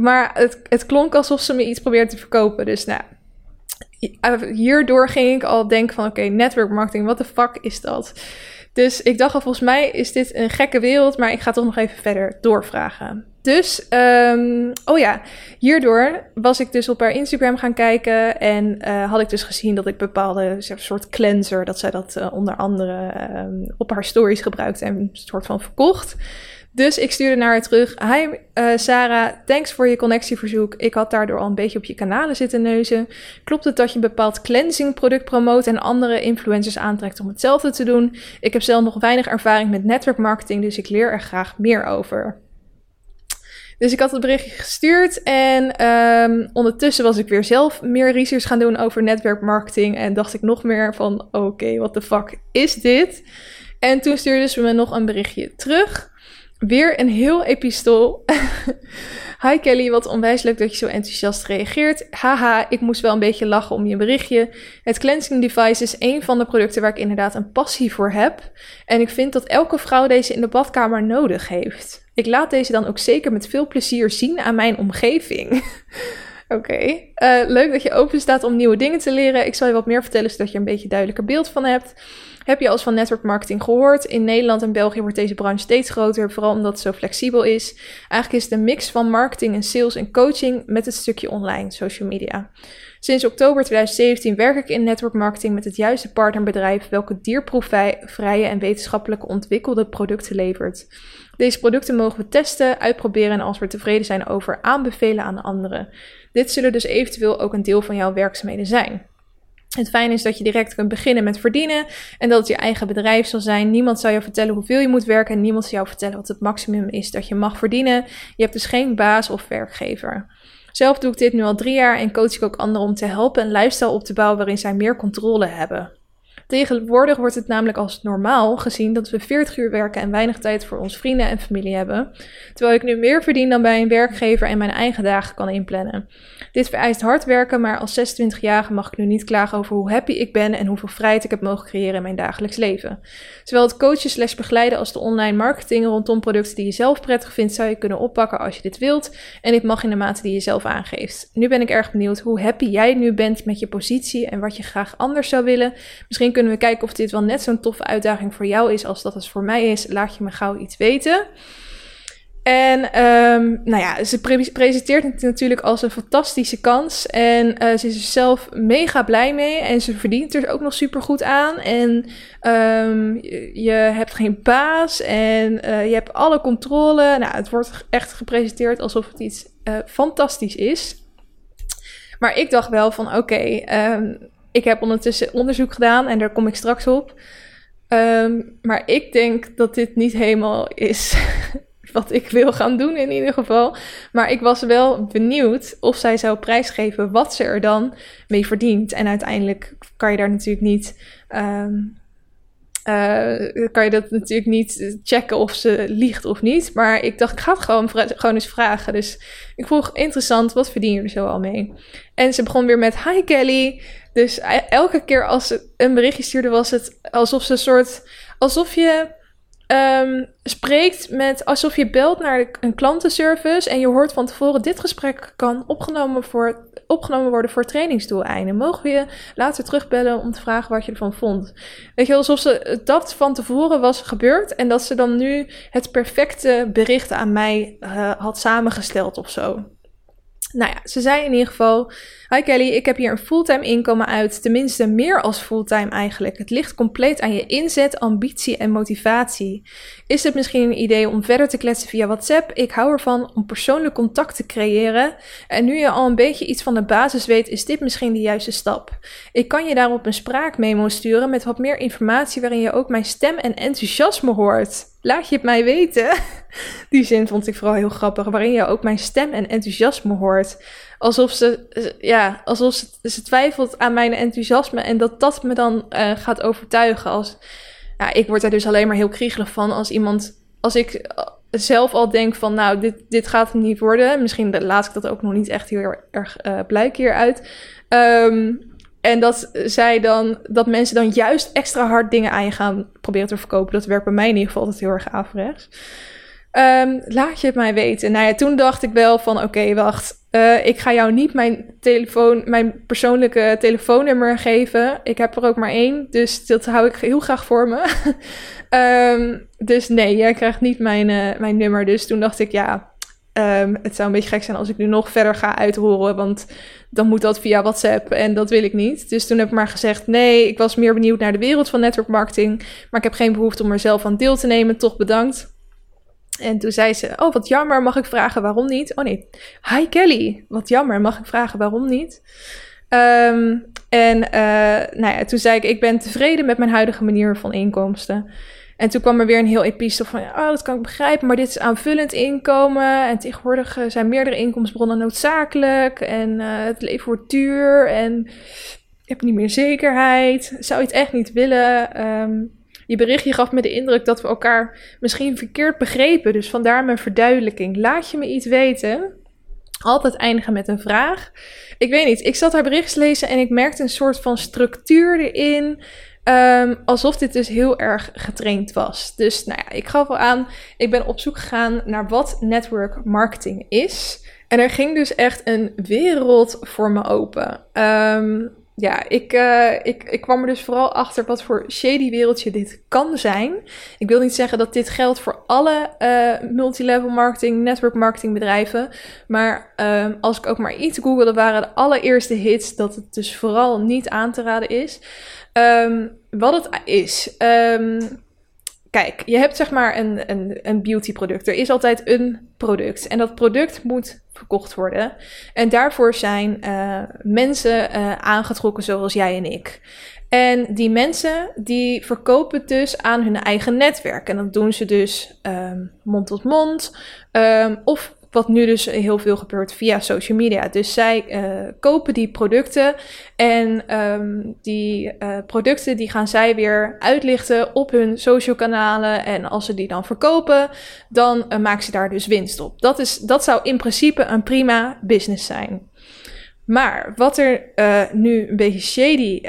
Maar het, het klonk alsof ze me iets probeerde te verkopen. Dus nou, hierdoor ging ik al denken van, oké, network marketing, wat de fuck is dat? Dus ik dacht al, volgens mij is dit een gekke wereld, maar ik ga toch nog even verder doorvragen. Dus, um, oh ja, hierdoor was ik dus op haar Instagram gaan kijken en uh, had ik dus gezien dat ik bepaalde soort cleanser, dat zij dat uh, onder andere um, op haar stories gebruikte en een soort van verkocht. Dus ik stuurde naar haar terug. Hi uh, Sarah, thanks voor je connectieverzoek. Ik had daardoor al een beetje op je kanalen zitten neuzen. Klopt het dat je een bepaald cleansing product promoot en andere influencers aantrekt om hetzelfde te doen? Ik heb zelf nog weinig ervaring met network marketing, dus ik leer er graag meer over. Dus ik had het berichtje gestuurd en um, ondertussen was ik weer zelf meer research gaan doen over netwerkmarketing en dacht ik nog meer van oké, what the fuck is dit? En toen stuurde ze me nog een berichtje terug. Weer een heel epistool. Hi Kelly, wat onwijs leuk dat je zo enthousiast reageert. Haha, ik moest wel een beetje lachen om je berichtje. Het cleansing device is een van de producten waar ik inderdaad een passie voor heb. En ik vind dat elke vrouw deze in de badkamer nodig heeft. Ik laat deze dan ook zeker met veel plezier zien aan mijn omgeving. Oké, eh, leuk dat je open staat om nieuwe dingen te leren. Ik zal je wat meer vertellen zodat je een beetje duidelijker beeld van hebt. Heb je als van network marketing gehoord? In Nederland en België wordt deze branche steeds groter, vooral omdat het zo flexibel is. Eigenlijk is het een mix van marketing en sales en coaching met het stukje online, social media. Sinds oktober 2017 werk ik in network marketing met het juiste partnerbedrijf welke dierproefvrije en wetenschappelijk ontwikkelde producten levert. Deze producten mogen we testen, uitproberen en als we tevreden zijn over aanbevelen aan anderen. Dit zullen dus eventueel ook een deel van jouw werkzaamheden zijn. Het fijne is dat je direct kunt beginnen met verdienen en dat het je eigen bedrijf zal zijn. Niemand zal jou vertellen hoeveel je moet werken en niemand zal jou vertellen wat het maximum is dat je mag verdienen. Je hebt dus geen baas of werkgever. Zelf doe ik dit nu al drie jaar en coach ik ook anderen om te helpen een lifestyle op te bouwen waarin zij meer controle hebben. Tegenwoordig wordt het namelijk als normaal gezien dat we 40 uur werken en weinig tijd voor ons vrienden en familie hebben. Terwijl ik nu meer verdien dan bij een werkgever en mijn eigen dagen kan inplannen. Dit vereist hard werken, maar als 26-jarige mag ik nu niet klagen over hoe happy ik ben en hoeveel vrijheid ik heb mogen creëren in mijn dagelijks leven. Zowel het coachen slash begeleiden als de online marketing rondom producten die je zelf prettig vindt, zou je kunnen oppakken als je dit wilt. En dit mag in de mate die je zelf aangeeft. Nu ben ik erg benieuwd hoe happy jij nu bent met je positie en wat je graag anders zou willen. Misschien kunnen we kijken of dit wel net zo'n toffe uitdaging voor jou is als dat het voor mij is. Laat je me gauw iets weten. En um, nou ja, ze presenteert het natuurlijk als een fantastische kans. En uh, ze is er zelf mega blij mee. En ze verdient er ook nog super goed aan. En um, je, hebt geen baas. En uh, je hebt alle controle. Nou, het wordt echt gepresenteerd alsof het iets uh, fantastisch is. Maar ik dacht wel van oké, um, ik heb ondertussen onderzoek gedaan en daar kom ik straks op. Um, maar ik denk dat dit niet helemaal is wat ik wil gaan doen in ieder geval. Maar ik was wel benieuwd of zij zou prijsgeven wat ze er dan mee verdient. En uiteindelijk kan je daar natuurlijk niet um, uh, kan je dat natuurlijk niet checken of ze liegt of niet. Maar ik dacht, ik ga het gewoon, gewoon eens vragen. Dus ik vroeg, interessant, wat verdien je er zo al mee? En ze begon weer met, hi Kelly. Dus e-, elke keer als ze een berichtje stuurde, was het alsof ze een soort... Alsof je um, spreekt met alsof je belt naar een klantenservice en je hoort van tevoren: dit gesprek kan opgenomen, voor, opgenomen worden voor trainingsdoeleinden. Mogen we je later terugbellen om te vragen wat je ervan vond? Weet je, alsof ze dat van tevoren was gebeurd en dat ze dan nu het perfecte bericht aan mij uh, had samengesteld of zo. Nou ja, ze zei in ieder geval: Hi Kelly, ik heb hier een fulltime inkomen uit. Tenminste, meer als fulltime eigenlijk. Het ligt compleet aan je inzet, ambitie en motivatie. Is het misschien een idee om verder te kletsen via WhatsApp? Ik hou ervan om persoonlijk contact te creëren. En nu je al een beetje iets van de basis weet, is dit misschien de juiste stap. Ik kan je daarop een spraakmemo sturen met wat meer informatie waarin je ook mijn stem en enthousiasme hoort. Laat je het mij weten. Die zin vond ik vooral heel grappig, waarin je ook mijn stem en enthousiasme hoort. Alsof ze, ja, alsof ze, ze twijfelt aan mijn enthousiasme en dat dat me dan uh, gaat overtuigen. Als, ja, ik word er dus alleen maar heel kriegelig van als iemand, als ik eh, zelf al denk van, nou, dit, dit gaat hem niet worden. Misschien laat ik dat ook nog niet echt heel erg uh, blijk hieruit. Um, en dat zij dan, dat mensen dan juist extra hard dingen aan je gaan proberen te verkopen. Dat werkt bij mij in ieder geval altijd heel erg averechts. Um, laat je het mij weten. Nou ja, toen dacht ik wel van oké, wacht. Uh, ik ga jou niet mijn telefoon, mijn persoonlijke telefoonnummer geven. Ik heb er ook maar één, dus dat hou ik heel graag voor me. um, dus nee, jij krijgt niet mijn, uh, mijn nummer. Dus toen dacht ik, ja, um, het zou een beetje gek zijn als ik nu nog verder ga uithoren. Want dan moet dat via WhatsApp en dat wil ik niet. Dus toen heb ik maar gezegd: nee, ik was meer benieuwd naar de wereld van network marketing. Maar ik heb geen behoefte om er zelf aan deel te nemen. Toch bedankt. En toen zei ze: Oh, wat jammer, mag ik vragen waarom niet? Oh nee, hi Kelly, wat jammer, mag ik vragen waarom niet? Um, en uh, nou ja, toen zei ik: Ik ben tevreden met mijn huidige manier van inkomsten. En toen kwam er weer een heel epistel van, oh, dat kan ik begrijpen, maar dit is aanvullend inkomen. En tegenwoordig eh, zijn meerdere inkomensbronnen noodzakelijk. En uh, het leven wordt duur en je hebt niet meer zekerheid. Zou je het echt niet willen? Um, je berichtje gaf me de indruk dat we elkaar misschien verkeerd begrepen. Dus vandaar mijn verduidelijking. Laat je me iets weten. Altijd eindigen met een vraag. Ik weet niet, ik zat haar bericht lezen en ik merkte een soort van structuur erin. Um, alsof dit dus heel erg getraind was. Dus nou ja, ik gaf wel aan, ik ben op zoek gegaan naar wat network marketing is. En er ging dus echt een wereld voor me open. Um, ja, ik, uh, ik, ik kwam er dus vooral achter wat voor shady wereldje dit kan zijn. Ik wil niet zeggen dat dit geldt voor alle uh, multilevel marketing, network marketing bedrijven. Maar um, als ik ook maar iets googelde, waren de allereerste hits dat het dus vooral niet aan te raden is. Um, wat het is. Um, kijk, je hebt zeg maar een, een, een beauty product. Er is altijd een product. En dat product moet verkocht worden. En daarvoor zijn uh, mensen uh, aangetrokken zoals jij en ik. En die mensen die verkopen het dus aan hun eigen netwerk. En dat doen ze dus um, mond tot mond. Um, of wat nu dus heel veel gebeurt via social media. Dus zij uh, kopen die producten en um, die uh, producten die gaan zij weer uitlichten op hun social kanalen. En als ze die dan verkopen, dan uh, maken ze daar dus winst op. Dat, is, dat zou in principe een prima business zijn. Maar wat er nu een beetje shady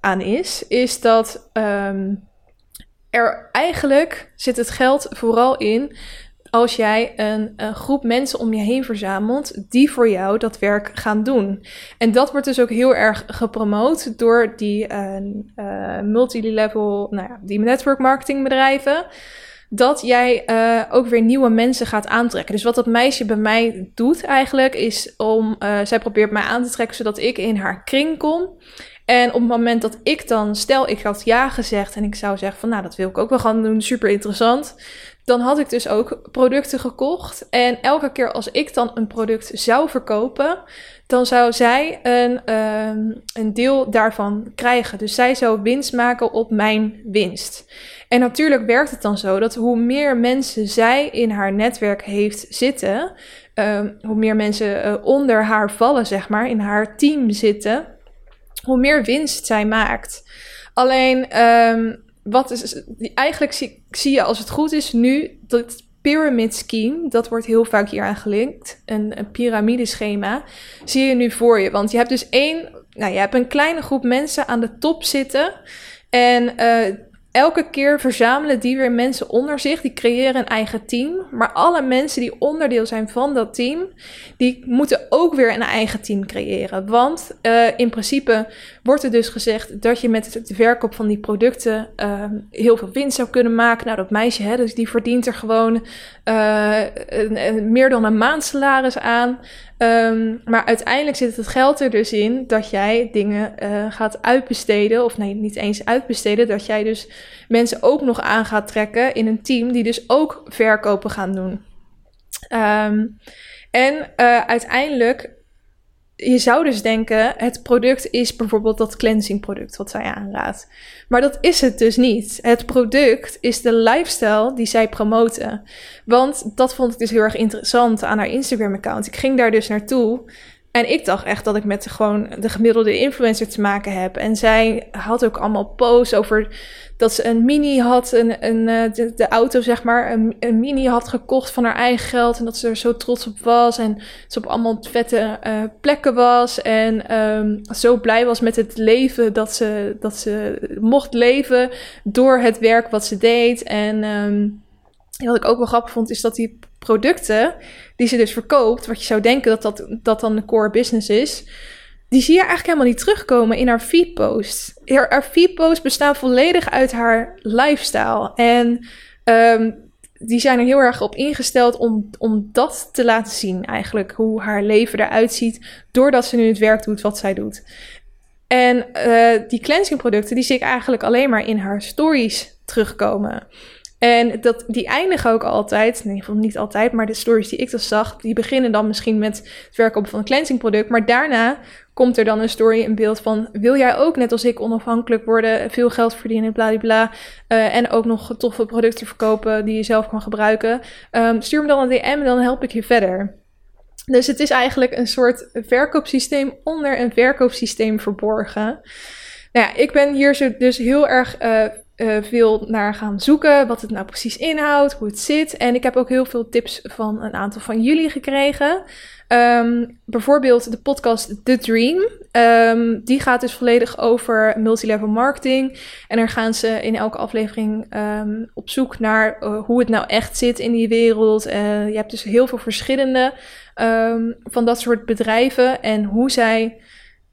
aan is, is dat um, er eigenlijk zit het geld vooral in als jij een, een, groep mensen om je heen verzamelt die voor jou dat werk gaan doen. En dat wordt dus ook heel erg gepromoot door die uh, uh, multilevel, nou ja, die network marketing bedrijven. Dat jij uh, ook weer nieuwe mensen gaat aantrekken. Dus wat dat meisje bij mij doet eigenlijk, is om. zij probeert mij aan te trekken zodat ik in haar kring kom. En op het moment dat ik dan, stel ik had ja gezegd en ik zou zeggen van nou dat wil ik ook wel gaan doen, super interessant dan had ik dus ook producten gekocht. En elke keer als ik dan een product zou verkopen, dan zou zij een, um, een deel daarvan krijgen. Dus zij zou winst maken op mijn winst. En natuurlijk werkt het dan zo dat hoe meer mensen zij in haar netwerk heeft zitten, um, hoe meer mensen uh, onder haar vallen, zeg maar, in haar team zitten, hoe meer winst zij maakt. Alleen um, wat is, eigenlijk zie, je als het goed is nu dat pyramid scheme, dat wordt heel vaak hier gelinkt, een, een piramideschema, zie je nu voor je. Want je hebt dus één, nou je hebt een kleine groep mensen aan de top zitten en uh, elke keer verzamelen die weer mensen onder zich. Die creëren een eigen team. Maar alle mensen die onderdeel zijn van dat team, die moeten ook weer een eigen team creëren. Want uh, in principe wordt er dus gezegd dat je met het verkoop van die producten uh, heel veel winst zou kunnen maken. Nou, dat meisje, hè, dus die verdient er gewoon een, meer dan een maandsalaris aan. Um, maar uiteindelijk zit het geld er dus in dat jij dingen uh, gaat uitbesteden. Of nee, niet eens uitbesteden. Dat jij dus mensen ook nog aan gaat trekken in een team die dus ook verkopen gaan doen. Um, en uh, uiteindelijk je zou dus denken, het product is bijvoorbeeld dat cleansing product wat zij aanraadt. Maar dat is het dus niet. Het product is de lifestyle die zij promoten. Want dat vond ik dus heel erg interessant aan haar Instagram account. Ik ging daar dus naartoe en ik dacht echt dat ik met gewoon de gemiddelde influencer te maken heb. En zij had ook allemaal posts over dat ze een mini had, een, een, eh, de, de auto zeg maar, een, een, mini had gekocht van haar eigen geld. En dat ze er zo trots op was. En ze op allemaal vette uh, plekken was. En um, zo blij was met het leven dat ze, dat ze mocht leven door het werk wat ze deed. En um, wat ik ook wel grappig vond, is dat die producten die ze dus verkoopt, wat je zou denken dat dat, dat dan de core business is, die zie je eigenlijk helemaal niet terugkomen in haar feedpost. Haar, haar feedposts bestaan volledig uit haar lifestyle. En um, die zijn er heel erg op ingesteld om, om dat te laten zien, eigenlijk. Hoe haar leven eruit ziet, doordat ze nu het werk doet wat zij doet. En uh, die cleansing producten, die zie ik eigenlijk alleen maar in haar stories terugkomen. En dat, die eindigen ook altijd, in ieder niet altijd, maar de stories die ik dan zag, die beginnen dan misschien met het verkopen van een cleansing product. Maar daarna komt er dan een story in beeld van, wil jij ook net als ik onafhankelijk worden, veel geld verdienen, bla uh, en ook nog toffe producten verkopen die je zelf kan gebruiken. Um, stuur me dan een DM en dan help ik je verder. Dus het is eigenlijk een soort verkoopsysteem onder een verkoopsysteem verborgen. Nou ja, ik ben hier dus heel erg uh, uh, veel naar gaan zoeken. Wat het nou precies inhoudt, hoe het zit. En ik heb ook heel veel tips van een aantal van jullie gekregen. Um, bijvoorbeeld de podcast The Dream. Um, die gaat dus volledig over multilevel marketing. En daar gaan ze in elke aflevering um, op zoek naar uh, hoe het nou echt zit in die wereld. Uh, je hebt dus heel veel verschillende van dat soort bedrijven en hoe zij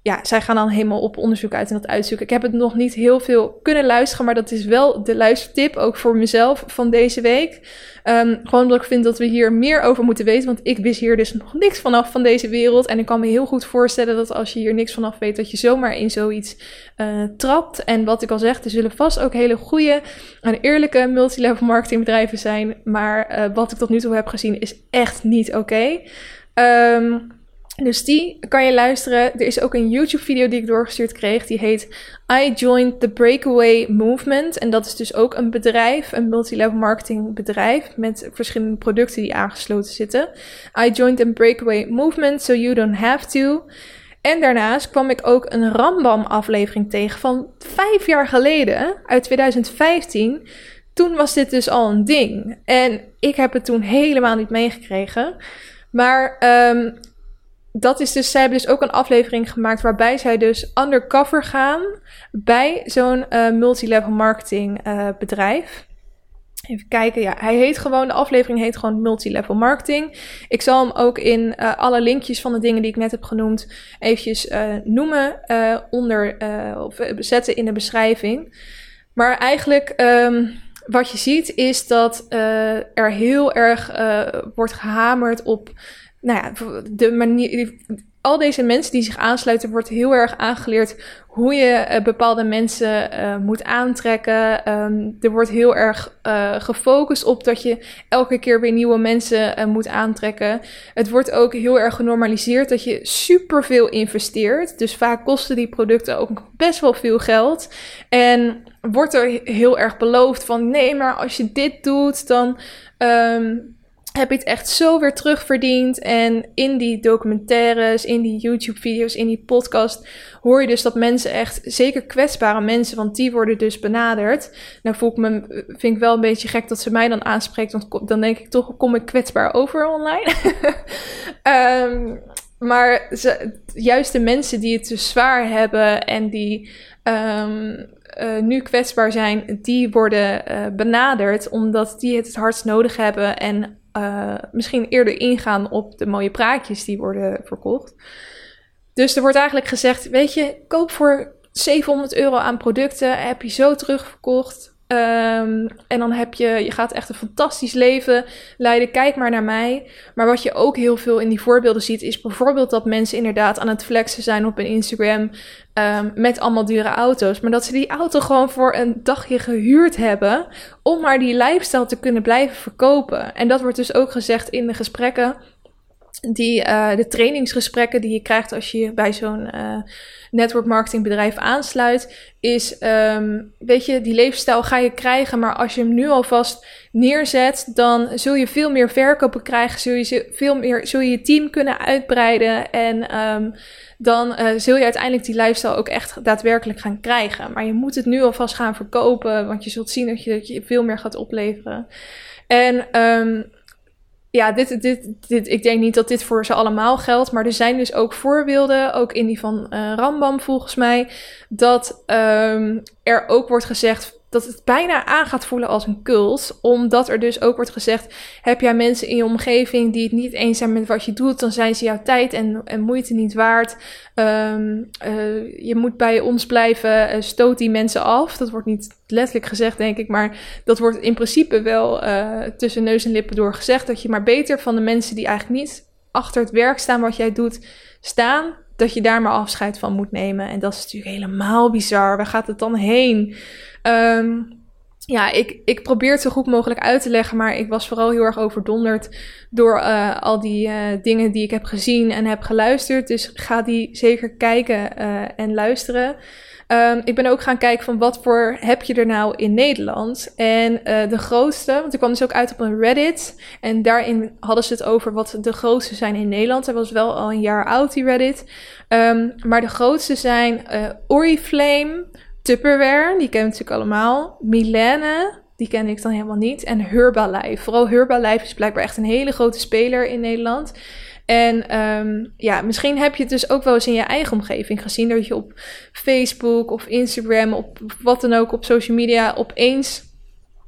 ja, zij gaan dan helemaal op onderzoek uit en dat uitzoeken. Ik heb het nog niet heel veel kunnen luisteren, maar dat is wel de luistertip, ook voor mezelf van deze week. Um, gewoon omdat ik vind dat we hier meer over moeten weten, want ik wist hier dus nog niks vanaf van deze wereld. En ik kan me heel goed voorstellen dat als je hier niks vanaf weet, dat je zomaar in zoiets uh, trapt. En wat ik al zeg, er zullen vast ook hele goede en eerlijke multilevel marketingbedrijven zijn. Maar uh, wat ik tot nu toe heb gezien is echt niet oké. Okay. Um, dus die kan je luisteren. Er is ook een YouTube-video die ik doorgestuurd kreeg. Die heet I Joined the Breakaway Movement. En dat is dus ook een bedrijf, een multilevel marketing bedrijf. Met verschillende producten die aangesloten zitten. I joined the Breakaway Movement, so you don't have to. En daarnaast kwam ik ook een Rambam-aflevering tegen van vijf jaar geleden, uit 2015. Toen was dit dus al een ding. En ik heb het toen helemaal niet meegekregen. Maar um, dat is dus, zij hebben dus ook een aflevering gemaakt waarbij zij dus undercover gaan bij zo'n uh, multilevel marketing uh, bedrijf. Even kijken, ja, hij heet gewoon, de aflevering heet gewoon multilevel marketing. Ik zal hem ook in uh, alle linkjes van de dingen die ik net heb genoemd eventjes noemen onder, of zetten in de beschrijving. Maar eigenlijk um, wat je ziet is dat er heel erg wordt gehamerd op nou ja, de manier, al deze mensen die zich aansluiten, wordt heel erg aangeleerd hoe je uh, bepaalde mensen uh, moet aantrekken. Um, er wordt heel erg uh, gefocust op dat je elke keer weer nieuwe mensen moet aantrekken. Het wordt ook heel erg genormaliseerd dat je superveel investeert. Dus vaak kosten die producten ook best wel veel geld. En wordt er heel erg beloofd van nee, maar als je dit doet, dan. Um, heb je het echt zo weer terugverdiend. En in die documentaires, in die YouTube-video's, in die podcast hoor je dus dat mensen echt, zeker kwetsbare mensen, want die worden dus benaderd. Nou voel ik me, vind ik wel een beetje gek dat ze mij dan aanspreekt, want dan denk ik toch, kom ik kwetsbaar over online. um, maar ze, juist de mensen die het dus zwaar hebben en die um, uh, nu kwetsbaar zijn, die worden uh, benaderd omdat die het het hardst nodig hebben en uh, misschien eerder ingaan op de mooie praatjes die worden verkocht. Dus er wordt eigenlijk gezegd: Weet je, koop voor 700 euro aan producten, heb je zo terugverkocht. Um, en dan heb je, je gaat echt een fantastisch leven leiden. Kijk maar naar mij. Maar wat je ook heel veel in die voorbeelden ziet, is bijvoorbeeld dat mensen inderdaad aan het flexen zijn op een Instagram um, met allemaal dure auto's. Maar dat ze die auto gewoon voor een dagje gehuurd hebben om maar die lifestyle te kunnen blijven verkopen. En dat wordt dus ook gezegd in de gesprekken die, uh, de trainingsgesprekken die je krijgt als je bij zo'n uh, network marketing bedrijf aansluit, is, um, weet je, die levensstijl ga je krijgen, maar als je hem nu alvast neerzet, dan zul je veel meer verkopen krijgen, zul je veel meer, zul je je team kunnen uitbreiden en um, dan uh, zul je uiteindelijk die lifestyle ook echt daadwerkelijk gaan krijgen. Maar je moet het nu alvast gaan verkopen, want je zult zien dat je, dat je veel meer gaat opleveren. En um, ja, dit, dit, dit, ik denk niet dat dit voor ze allemaal geldt. Maar er zijn dus ook voorbeelden, ook in die van uh, Rambam volgens mij, dat um, er ook wordt gezegd dat het bijna aan gaat voelen als een cult. Omdat er dus ook wordt gezegd: heb jij mensen in je omgeving die het niet eens zijn met wat je doet, dan zijn ze jouw tijd en, en moeite niet waard. Um, uh, je moet bij ons blijven, uh, stoot die mensen af. Dat wordt niet letterlijk gezegd, denk ik, maar dat wordt in principe wel uh, tussen neus en lippen door gezegd. Dat je maar beter van de mensen die eigenlijk niet achter het werk staan wat jij doet, staan. Dat je daar maar afscheid van moet nemen. En dat is natuurlijk helemaal bizar. Waar gaat het dan heen? Um, ja, ik, ik probeer het zo goed mogelijk uit te leggen, maar ik was vooral heel erg overdonderd door uh, al die uh, dingen die ik heb gezien en heb geluisterd. Dus ga die zeker kijken uh, en luisteren. Um, ik ben ook gaan kijken van wat voor heb je er nou in Nederland. En de grootste, want ik kwam dus ook uit op een Reddit. En daarin hadden ze het over wat de grootste zijn in Nederland. Hij was wel al een jaar oud, die Reddit. Um, maar de grootste zijn Oriflame, Tupperware, die ken je natuurlijk allemaal. Milene, die ken ik dan helemaal niet. En Herbalife. Vooral Herbalife is blijkbaar echt een hele grote speler in Nederland. En um, ja, misschien heb je het dus ook wel eens in je eigen omgeving gezien. Dat je op Facebook of Instagram, op wat dan ook, op social media opeens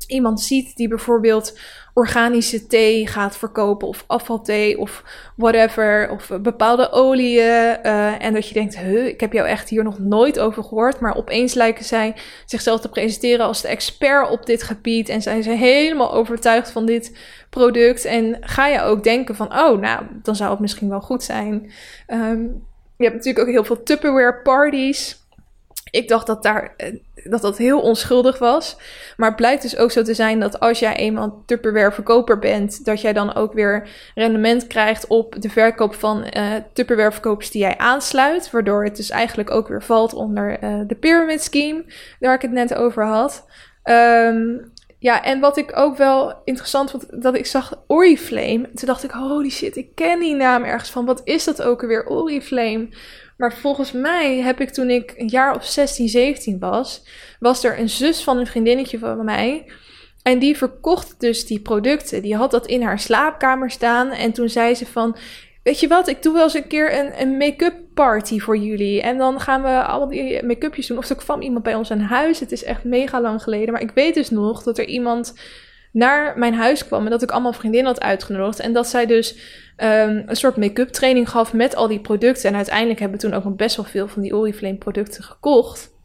iemand ziet die bijvoorbeeld organische thee gaat verkopen of afvalthee of whatever of bepaalde oliën uh, en dat je denkt, huh, ik heb jou echt hier nog nooit over gehoord, maar opeens lijken zij zichzelf te presenteren als de expert op dit gebied en zijn ze helemaal overtuigd van dit product. En ga je ook denken van, oh, nou, dan zou het misschien wel goed zijn. Um, je hebt natuurlijk ook heel veel Tupperware parties ik dacht dat, daar, eh, dat dat heel onschuldig was. Maar het blijkt dus ook zo te zijn dat als jij eenmaal Tupperware verkoper bent, dat jij dan ook weer rendement krijgt op de verkoop van uh, Tupperware verkopers die jij aansluit. Waardoor het dus eigenlijk ook weer valt onder uh, de pyramid scheme, waar ik het net over had. Um, ja, en wat ik ook wel interessant vond, dat ik zag Oriflame. Toen dacht ik, holy shit, ik ken die naam ergens van. Wat is dat ook alweer, Oriflame? Maar volgens mij heb ik toen ik een jaar of 16, 17 was, was er een zus van een vriendinnetje van mij. En die verkocht dus die producten. Die had dat in haar slaapkamer staan. En toen zei ze van, weet je wat, ik doe wel eens een keer een, een make-up party voor jullie. En dan gaan we al die make-upjes doen. Of er kwam iemand bij ons aan huis. Het is echt mega lang geleden. Maar ik weet dus nog dat er iemand naar mijn huis kwam en dat ik allemaal vriendinnen had uitgenodigd. En dat zij dus um, een soort make-up training gaf met al die producten. En uiteindelijk hebben we toen ook nog best wel veel van die Oriflame producten gekocht.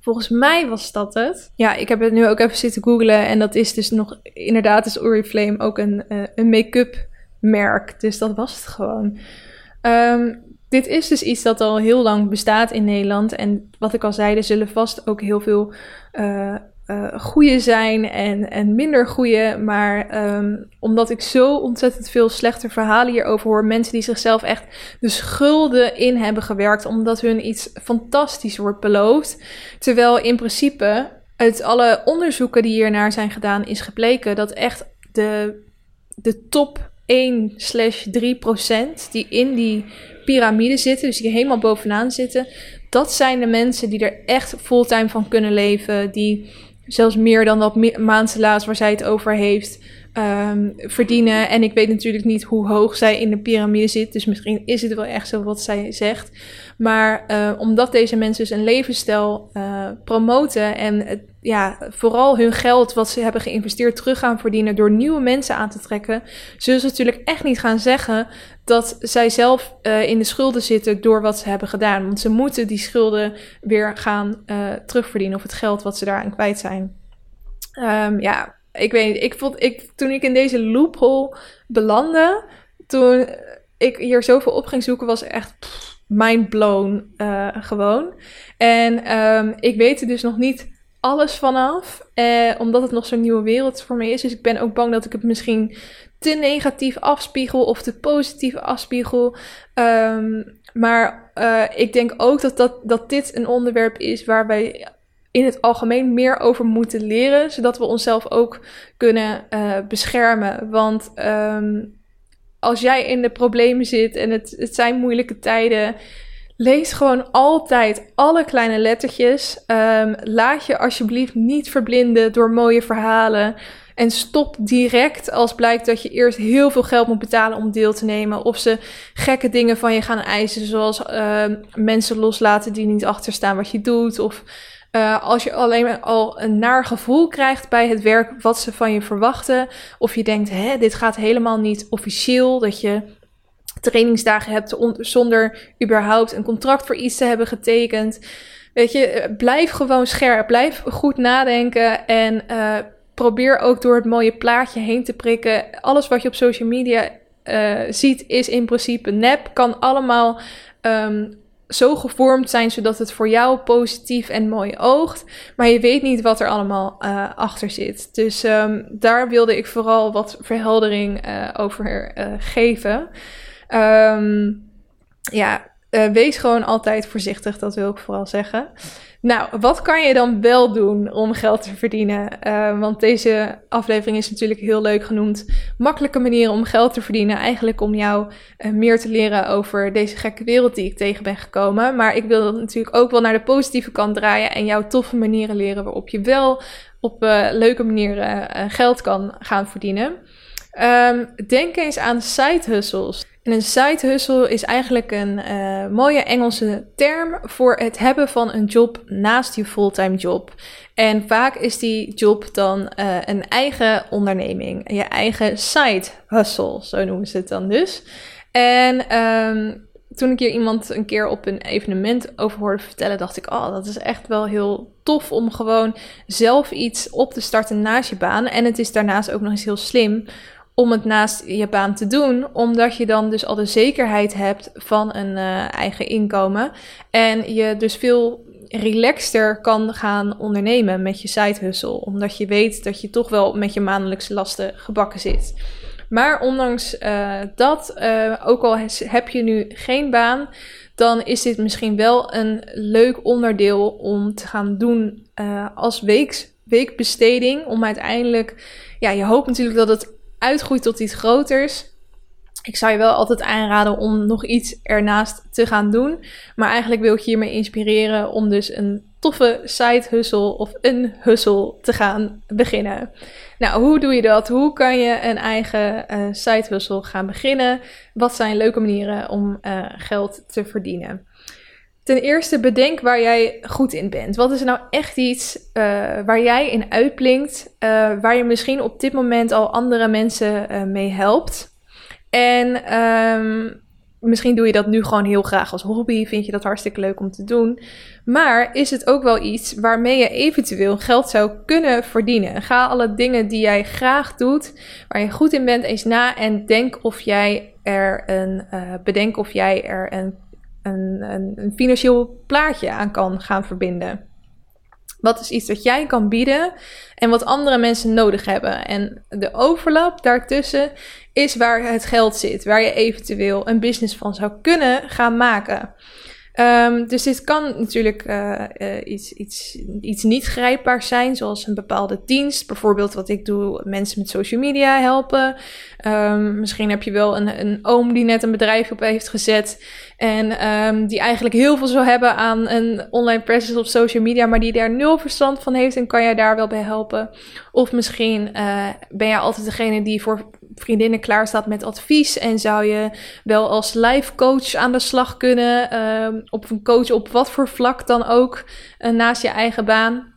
Volgens mij was dat het. Ja, ik heb het nu ook even zitten googlen. En dat is dus nog, inderdaad is Oriflame ook een, uh, een make-up merk. Dus dat was het gewoon. Um, dit is dus iets dat al heel lang bestaat in Nederland. En wat ik al zei, er zullen vast ook heel veel uh, uh, goede zijn en, en minder goede. Maar um, omdat ik zo ontzettend veel slechte verhalen hierover hoor. Mensen die zichzelf echt de schulden in hebben gewerkt. Omdat hun iets fantastisch wordt beloofd. Terwijl in principe uit alle onderzoeken die hiernaar zijn gedaan is gebleken dat echt de de top 1 slash 3 procent die in die piramide zitten, dus die helemaal bovenaan zitten, dat zijn de mensen die er echt fulltime van kunnen leven, die zelfs meer dan dat maandsalaris waar zij het over heeft, um, verdienen. En ik weet natuurlijk niet hoe hoog zij in de piramide zit. Dus misschien is het wel echt zo wat zij zegt. Maar uh, omdat deze mensen dus een levensstijl uh, promoten en ja, vooral hun geld wat ze hebben geïnvesteerd terug gaan verdienen door nieuwe mensen aan te trekken, zullen ze natuurlijk echt niet gaan zeggen dat zij zelf uh, in de schulden zitten door wat ze hebben gedaan. Want ze moeten die schulden weer gaan terugverdienen of het geld wat ze daaraan kwijt zijn. Um, ja, ik weet niet, ik vond, ik, toen ik in deze loophole belandde, toen ik hier zoveel op ging zoeken, was echt mind blown uh, gewoon. En um, ik weet er dus nog niet alles vanaf, eh, omdat het nog zo'n nieuwe wereld voor mij is. Dus ik ben ook bang dat ik het misschien te negatief afspiegel of te positief afspiegel. Um, maar uh, ik denk ook dat, dat, dat dit een onderwerp is waar wij in het algemeen meer over moeten leren, zodat we onszelf ook kunnen beschermen. Want um, als jij in de problemen zit en het, het zijn moeilijke tijden, lees gewoon altijd alle kleine lettertjes. Um, laat je alsjeblieft niet verblinden door mooie verhalen. En stop direct als blijkt dat je eerst heel veel geld moet betalen om deel te nemen. Of ze gekke dingen van je gaan eisen, zoals uh, mensen loslaten die niet achterstaan wat je doet. Of uh, als je alleen al een naar gevoel krijgt bij het werk wat ze van je verwachten. Of je denkt, hè, dit gaat helemaal niet officieel. Dat je trainingsdagen hebt zonder überhaupt een contract voor iets te hebben getekend. Weet je, eh, blijf gewoon scherp. Blijf goed nadenken. En uh, probeer ook door het mooie plaatje heen te prikken. Alles wat je op social media ziet, is in principe nep. Kan allemaal um, zo gevormd zijn zodat het voor jou positief en mooi oogt. Maar je weet niet wat er allemaal uh, achter zit. Dus um, daar wilde ik vooral wat verheldering uh, over uh, geven. Um, ja, wees gewoon altijd voorzichtig, dat wil ik vooral zeggen. Nou, wat kan je dan wel doen om geld te verdienen? Uh, want deze aflevering is natuurlijk heel leuk genoemd. Makkelijke manieren om geld te verdienen. Eigenlijk om jou uh, meer te leren over deze gekke wereld die ik tegen ben gekomen. Maar ik wil natuurlijk ook wel naar de positieve kant draaien. En jou toffe manieren leren waarop je wel op leuke manieren geld kan gaan verdienen. Um, denk eens aan side hustles. En een side hustle is eigenlijk een uh, mooie Engelse term voor het hebben van een job naast je fulltime job. En vaak is die job dan uh, een eigen onderneming, je eigen side hustle, zo noemen ze het dan dus. En um, toen ik hier iemand een keer op een evenement over hoorde vertellen, dacht ik, oh, dat is echt wel heel tof om gewoon zelf iets op te starten naast je baan. En het is daarnaast ook nog eens heel slim om het naast je baan te doen, omdat je dan dus al de zekerheid hebt van een uh, eigen inkomen en je dus veel relaxter kan gaan ondernemen met je side omdat je weet dat je toch wel met je maandelijkse lasten gebakken zit. Maar ondanks uh, dat, uh, ook al heb je nu geen baan, dan is dit misschien wel een leuk onderdeel om te gaan doen als weeks, weekbesteding. Om uiteindelijk, ja, je hoopt natuurlijk dat het uitgroeit tot iets groters. Ik zou je wel altijd aanraden om nog iets ernaast te gaan doen. Maar eigenlijk wil ik je hiermee inspireren om dus een toffe side hustle of een hustle te gaan beginnen. Nou, hoe doe je dat? Hoe kan je een eigen uh, side hustle gaan beginnen? Wat zijn leuke manieren om uh, geld te verdienen? Ten eerste bedenk waar jij goed in bent. Wat is nou echt iets uh, waar jij in uitblinkt, uh, waar je misschien op dit moment al andere mensen uh, mee helpt? En um, misschien doe je dat nu gewoon heel graag als hobby, vind je dat hartstikke leuk om te doen. Maar is het ook wel iets waarmee je eventueel geld zou kunnen verdienen? Ga alle dingen die jij graag doet, waar je goed in bent, eens na en denk of jij er een, bedenk of jij er een een, financieel plaatje aan kan gaan verbinden. Wat is iets wat jij kan bieden en wat andere mensen nodig hebben? En de overlap daartussen is waar het geld zit, waar je eventueel een business van zou kunnen gaan maken. Ehm, dus dit kan natuurlijk uh, iets, iets, iets niet grijpbaars zijn, zoals een bepaalde dienst. Bijvoorbeeld wat ik doe, mensen met social media helpen. Um, misschien heb je wel een, een oom die net een bedrijf op heeft gezet. En um, die eigenlijk heel veel zou hebben aan een online presence op social media, maar die daar nul verstand van heeft en kan jij daar wel bij helpen. Of misschien uh, ben jij altijd degene die voor vriendinnen klaar staat met advies en zou je wel als life coach aan de slag kunnen. Uh, op een coach op wat voor vlak dan ook uh, naast je eigen baan.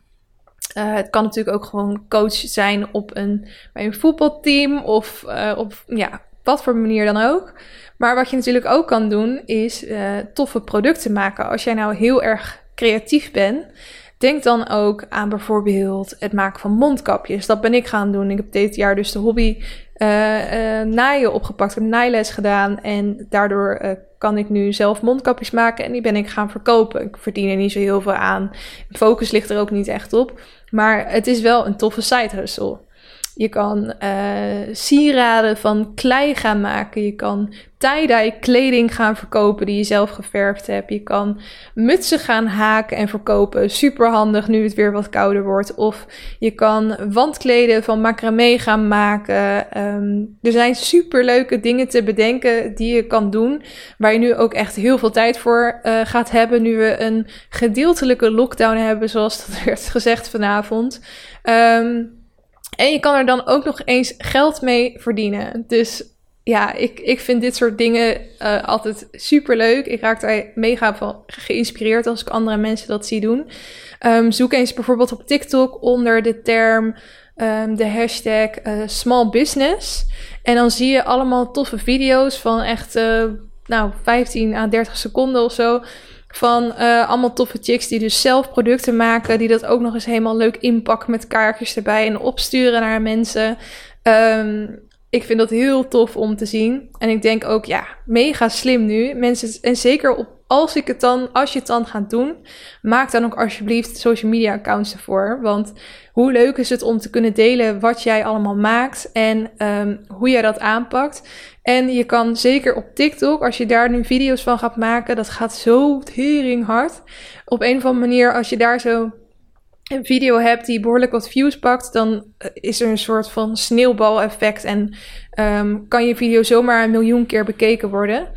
Uh, het kan natuurlijk ook gewoon coach zijn op een, bij een voetbalteam of uh, op ja, wat voor manier dan ook. Maar wat je natuurlijk ook kan doen, is toffe producten maken. Als jij nou heel erg creatief bent, denk dan ook aan bijvoorbeeld het maken van mondkapjes. Dat ben ik gaan doen. Ik heb dit jaar dus de hobby uh, naaien opgepakt. Ik heb naailes gedaan en daardoor uh, kan ik nu zelf mondkapjes maken en die ben ik gaan verkopen. Ik verdien er niet zo heel veel aan. Focus ligt er ook niet echt op. Maar het is wel een toffe side hustle. Je kan uh, sieraden van klei gaan maken. Je kan tie-dye kleding gaan verkopen die je zelf geverfd hebt. Je kan mutsen gaan haken en verkopen. Super handig nu het weer wat kouder wordt. Of je kan wandkleden van macramé gaan maken. Um, er zijn super leuke dingen te bedenken die je kan doen. Waar je nu ook echt heel veel tijd voor uh, gaat hebben. Nu we een gedeeltelijke lockdown hebben, zoals dat werd gezegd vanavond. Um, en je kan er dan ook nog eens geld mee verdienen. Dus ja, ik, ik vind dit soort dingen uh, altijd super leuk. Ik raak daar mega van geïnspireerd als ik andere mensen dat zie doen. Um, zoek eens bijvoorbeeld op TikTok onder de term, um, de hashtag uh, small business. En dan zie je allemaal toffe video's van echt, uh, nou, 15 à 30 seconden of zo. Van uh, allemaal toffe chicks die dus zelf producten maken. Die dat ook nog eens helemaal leuk inpakken met kaartjes erbij en opsturen naar mensen. Um, ik vind dat heel tof om te zien. En ik denk ook, ja, mega slim nu. Mensen, en zeker op, als ik het dan, als je het dan gaat doen, maak dan ook alsjeblieft social media accounts ervoor. Want hoe leuk is het om te kunnen delen wat jij allemaal maakt en um, hoe jij dat aanpakt. En je kan zeker op TikTok, als je daar nu video's van gaat maken, dat gaat zo tering hard. Op een of andere manier, als je daar zo een video hebt die behoorlijk wat views pakt, dan eh, is er een soort van sneeuwbaleffect en um, kan je video zomaar een miljoen keer bekeken worden.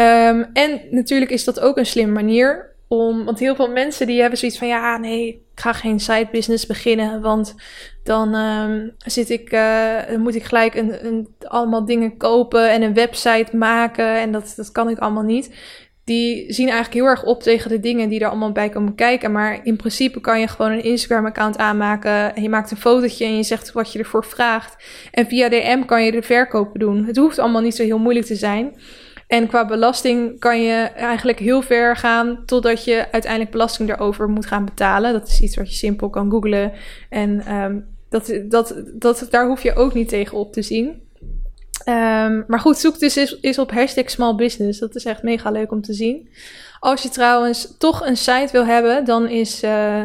Um, en natuurlijk is dat ook een slimme manier om, want heel veel mensen die hebben zoiets van ja, nee, ik ga geen side business beginnen, want dan um, zit ik, dan moet ik gelijk een, allemaal dingen kopen en een website maken en dat, dat kan ik allemaal niet die zien eigenlijk heel erg op tegen de dingen die er allemaal bij komen kijken. Maar in principe kan je gewoon een Instagram-account aanmaken. En je maakt een fotootje en je zegt wat je ervoor vraagt. En via DM kan je de verkopen doen. Het hoeft allemaal niet zo heel moeilijk te zijn. En qua belasting kan je eigenlijk heel ver gaan totdat je uiteindelijk belasting erover moet gaan betalen. Dat is iets wat je simpel kan googlen. En um, dat, dat, dat, daar hoef je ook niet tegen op te zien. Um, maar goed, zoek dus is, op hashtag small business. Dat is echt mega leuk om te zien. Als je trouwens toch een site wil hebben, dan is uh,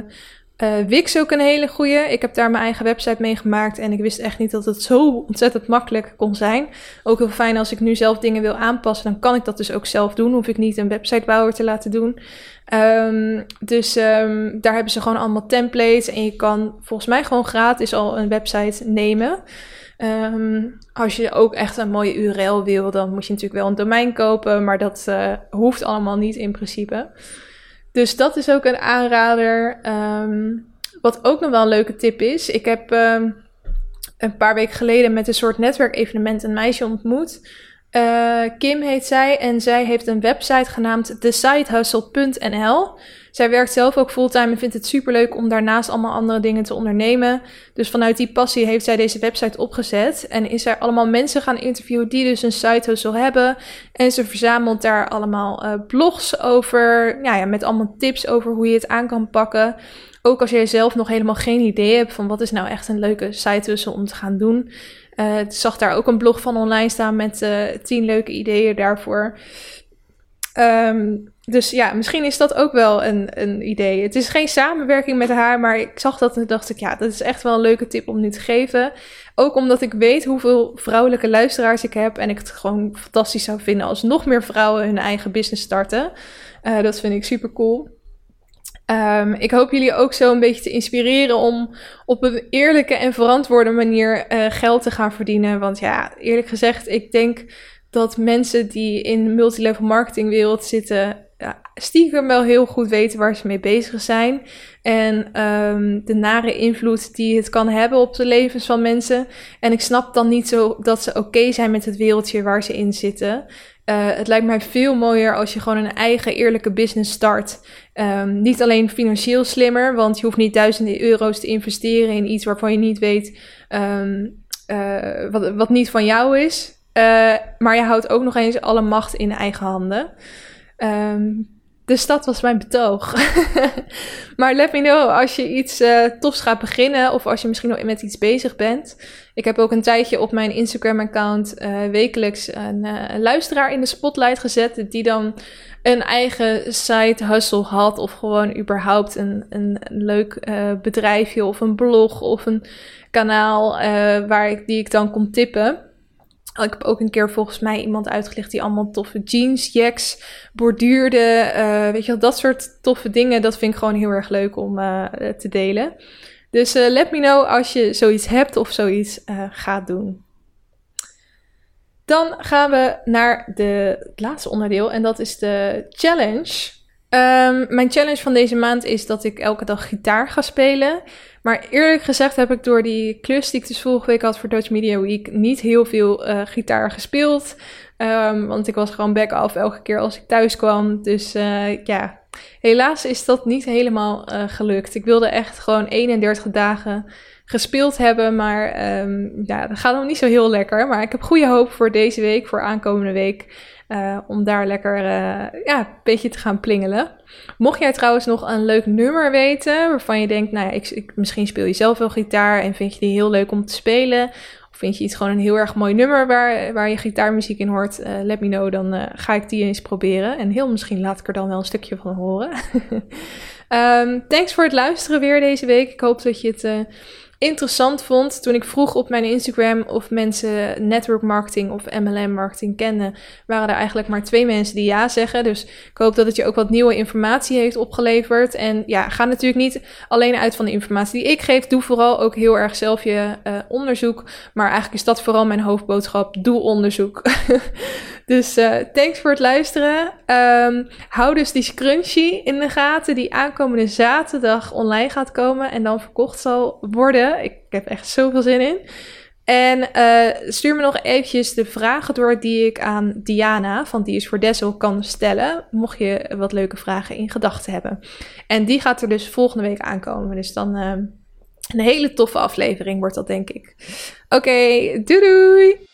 uh, Wix ook een hele goede. Ik heb daar mijn eigen website mee gemaakt en ik wist echt niet dat het zo ontzettend makkelijk kon zijn. Ook heel fijn als ik nu zelf dingen wil aanpassen, dan kan ik dat dus ook zelf doen. Hoef ik niet een websitebouwer te laten doen. Um, dus um, daar hebben ze gewoon allemaal templates en je kan volgens mij gewoon gratis al een website nemen. Um, als je ook echt een mooie URL wil, dan moet je natuurlijk wel een domein kopen, maar dat uh, hoeft allemaal niet in principe. Dus dat is ook een aanrader. Um, wat ook nog wel een leuke tip is, ik heb um, een paar weken geleden met een soort netwerkevenement een meisje ontmoet. Uh, Kim heet zij en zij heeft een website genaamd thesitehustle.nl. Zij werkt zelf ook fulltime en vindt het superleuk om daarnaast allemaal andere dingen te ondernemen. Dus vanuit die passie heeft zij deze website opgezet. En is zij allemaal mensen gaan interviewen die dus een side hustle hebben. En ze verzamelt daar allemaal uh, blogs over. Ja, ja, met allemaal tips over hoe je het aan kan pakken. Ook als jij zelf nog helemaal geen idee hebt van wat is nou echt een leuke side hustle om te gaan doen. Uh, ik zag daar ook een blog van online staan met uh, tien leuke ideeën daarvoor. Ehm, dus ja, misschien is dat ook wel een, een idee. Het is geen samenwerking met haar, maar ik zag dat en dacht ik, ja, dat is echt wel een leuke tip om nu te geven. Ook omdat ik weet hoeveel vrouwelijke luisteraars ik heb en ik het gewoon fantastisch zou vinden als nog meer vrouwen hun eigen business starten. Uh, dat vind ik super cool. Um, ik hoop jullie ook zo een beetje te inspireren om op een eerlijke en verantwoorde manier uh, geld te gaan verdienen. Want ja, eerlijk gezegd, ik denk dat mensen die in de multilevel marketing wereld zitten, ja, stiekem wel heel goed weten waar ze mee bezig zijn. En um, de nare invloed die het kan hebben op de levens van mensen. En ik snap dan niet zo dat ze oké zijn met het wereldje waar ze in zitten. Uh, het lijkt mij veel mooier als je gewoon een eigen eerlijke business start. Um, niet alleen financieel slimmer, want je hoeft niet duizenden euro's te investeren in iets waarvan je niet weet um, uh, wat, wat niet van jou is. Uh, maar je houdt ook nog eens alle macht in eigen handen. Um, dus dat was mijn betoog. maar let me know als je iets uh, tofs gaat beginnen of als je misschien nog met iets bezig bent. Ik heb ook een tijdje op mijn Instagram-account uh, wekelijks een, luisteraar in de spotlight gezet. Die dan een eigen side hustle had of gewoon überhaupt een, een, een leuk bedrijfje of een blog of een kanaal waar ik, die ik dan kon tippen. Ik heb ook een keer volgens mij iemand uitgelegd die allemaal toffe jeans, jacks, borduurde. Uh, weet je wel, dat soort toffe dingen. Dat vind ik gewoon heel erg leuk om uh, te delen. Dus uh, let me know als je zoiets hebt of zoiets gaat doen. Dan gaan we naar de, het laatste onderdeel en dat is de challenge. Um, mijn challenge van deze maand is dat ik elke dag gitaar ga spelen. Maar eerlijk gezegd heb ik door die klus die ik dus vorige week had voor Dutch Media Week niet heel veel uh, gitaar gespeeld. Um, want ik was gewoon back-off elke keer als ik thuis kwam. Dus uh, ja, helaas is dat niet helemaal uh, gelukt. Ik wilde echt gewoon 31 dagen gespeeld hebben. Maar um, ja, dat gaat nog niet zo heel lekker. Maar ik heb goede hoop voor deze week, voor aankomende week. Uh, om daar lekker uh, ja, een beetje te gaan plingelen. Mocht jij trouwens nog een leuk nummer weten, waarvan je denkt, nou ja, ik, misschien speel je zelf wel gitaar en vind je die heel leuk om te spelen. Of vind je iets gewoon een heel erg mooi nummer waar, waar je gitaarmuziek in hoort, uh, let me know, dan ga ik die eens proberen. En heel misschien laat ik er dan wel een stukje van horen. um, thanks voor het luisteren weer deze week. Ik hoop dat je het interessant vond toen ik vroeg op mijn Instagram of mensen network marketing of MLM marketing kenden, waren er eigenlijk maar twee mensen die ja zeggen. Dus ik hoop dat het je ook wat nieuwe informatie heeft opgeleverd. En ja, ga natuurlijk niet alleen uit van de informatie die ik geef. Doe vooral ook heel erg zelf je uh, onderzoek. Maar eigenlijk is dat vooral mijn hoofdboodschap. Doe onderzoek. dus uh, thanks voor het luisteren. Um, hou dus die scrunchie in de gaten die aankomende zaterdag online gaat komen en dan verkocht zal Ik heb echt zoveel zin in. En uh, stuur me nog eventjes de vragen door die ik aan Diana van Die is voor Dessel kan stellen. Mocht je wat leuke vragen in gedachten hebben. En die gaat er dus volgende week aankomen. Dus dan uh, een hele toffe aflevering wordt dat, denk ik. Oké, doei doei!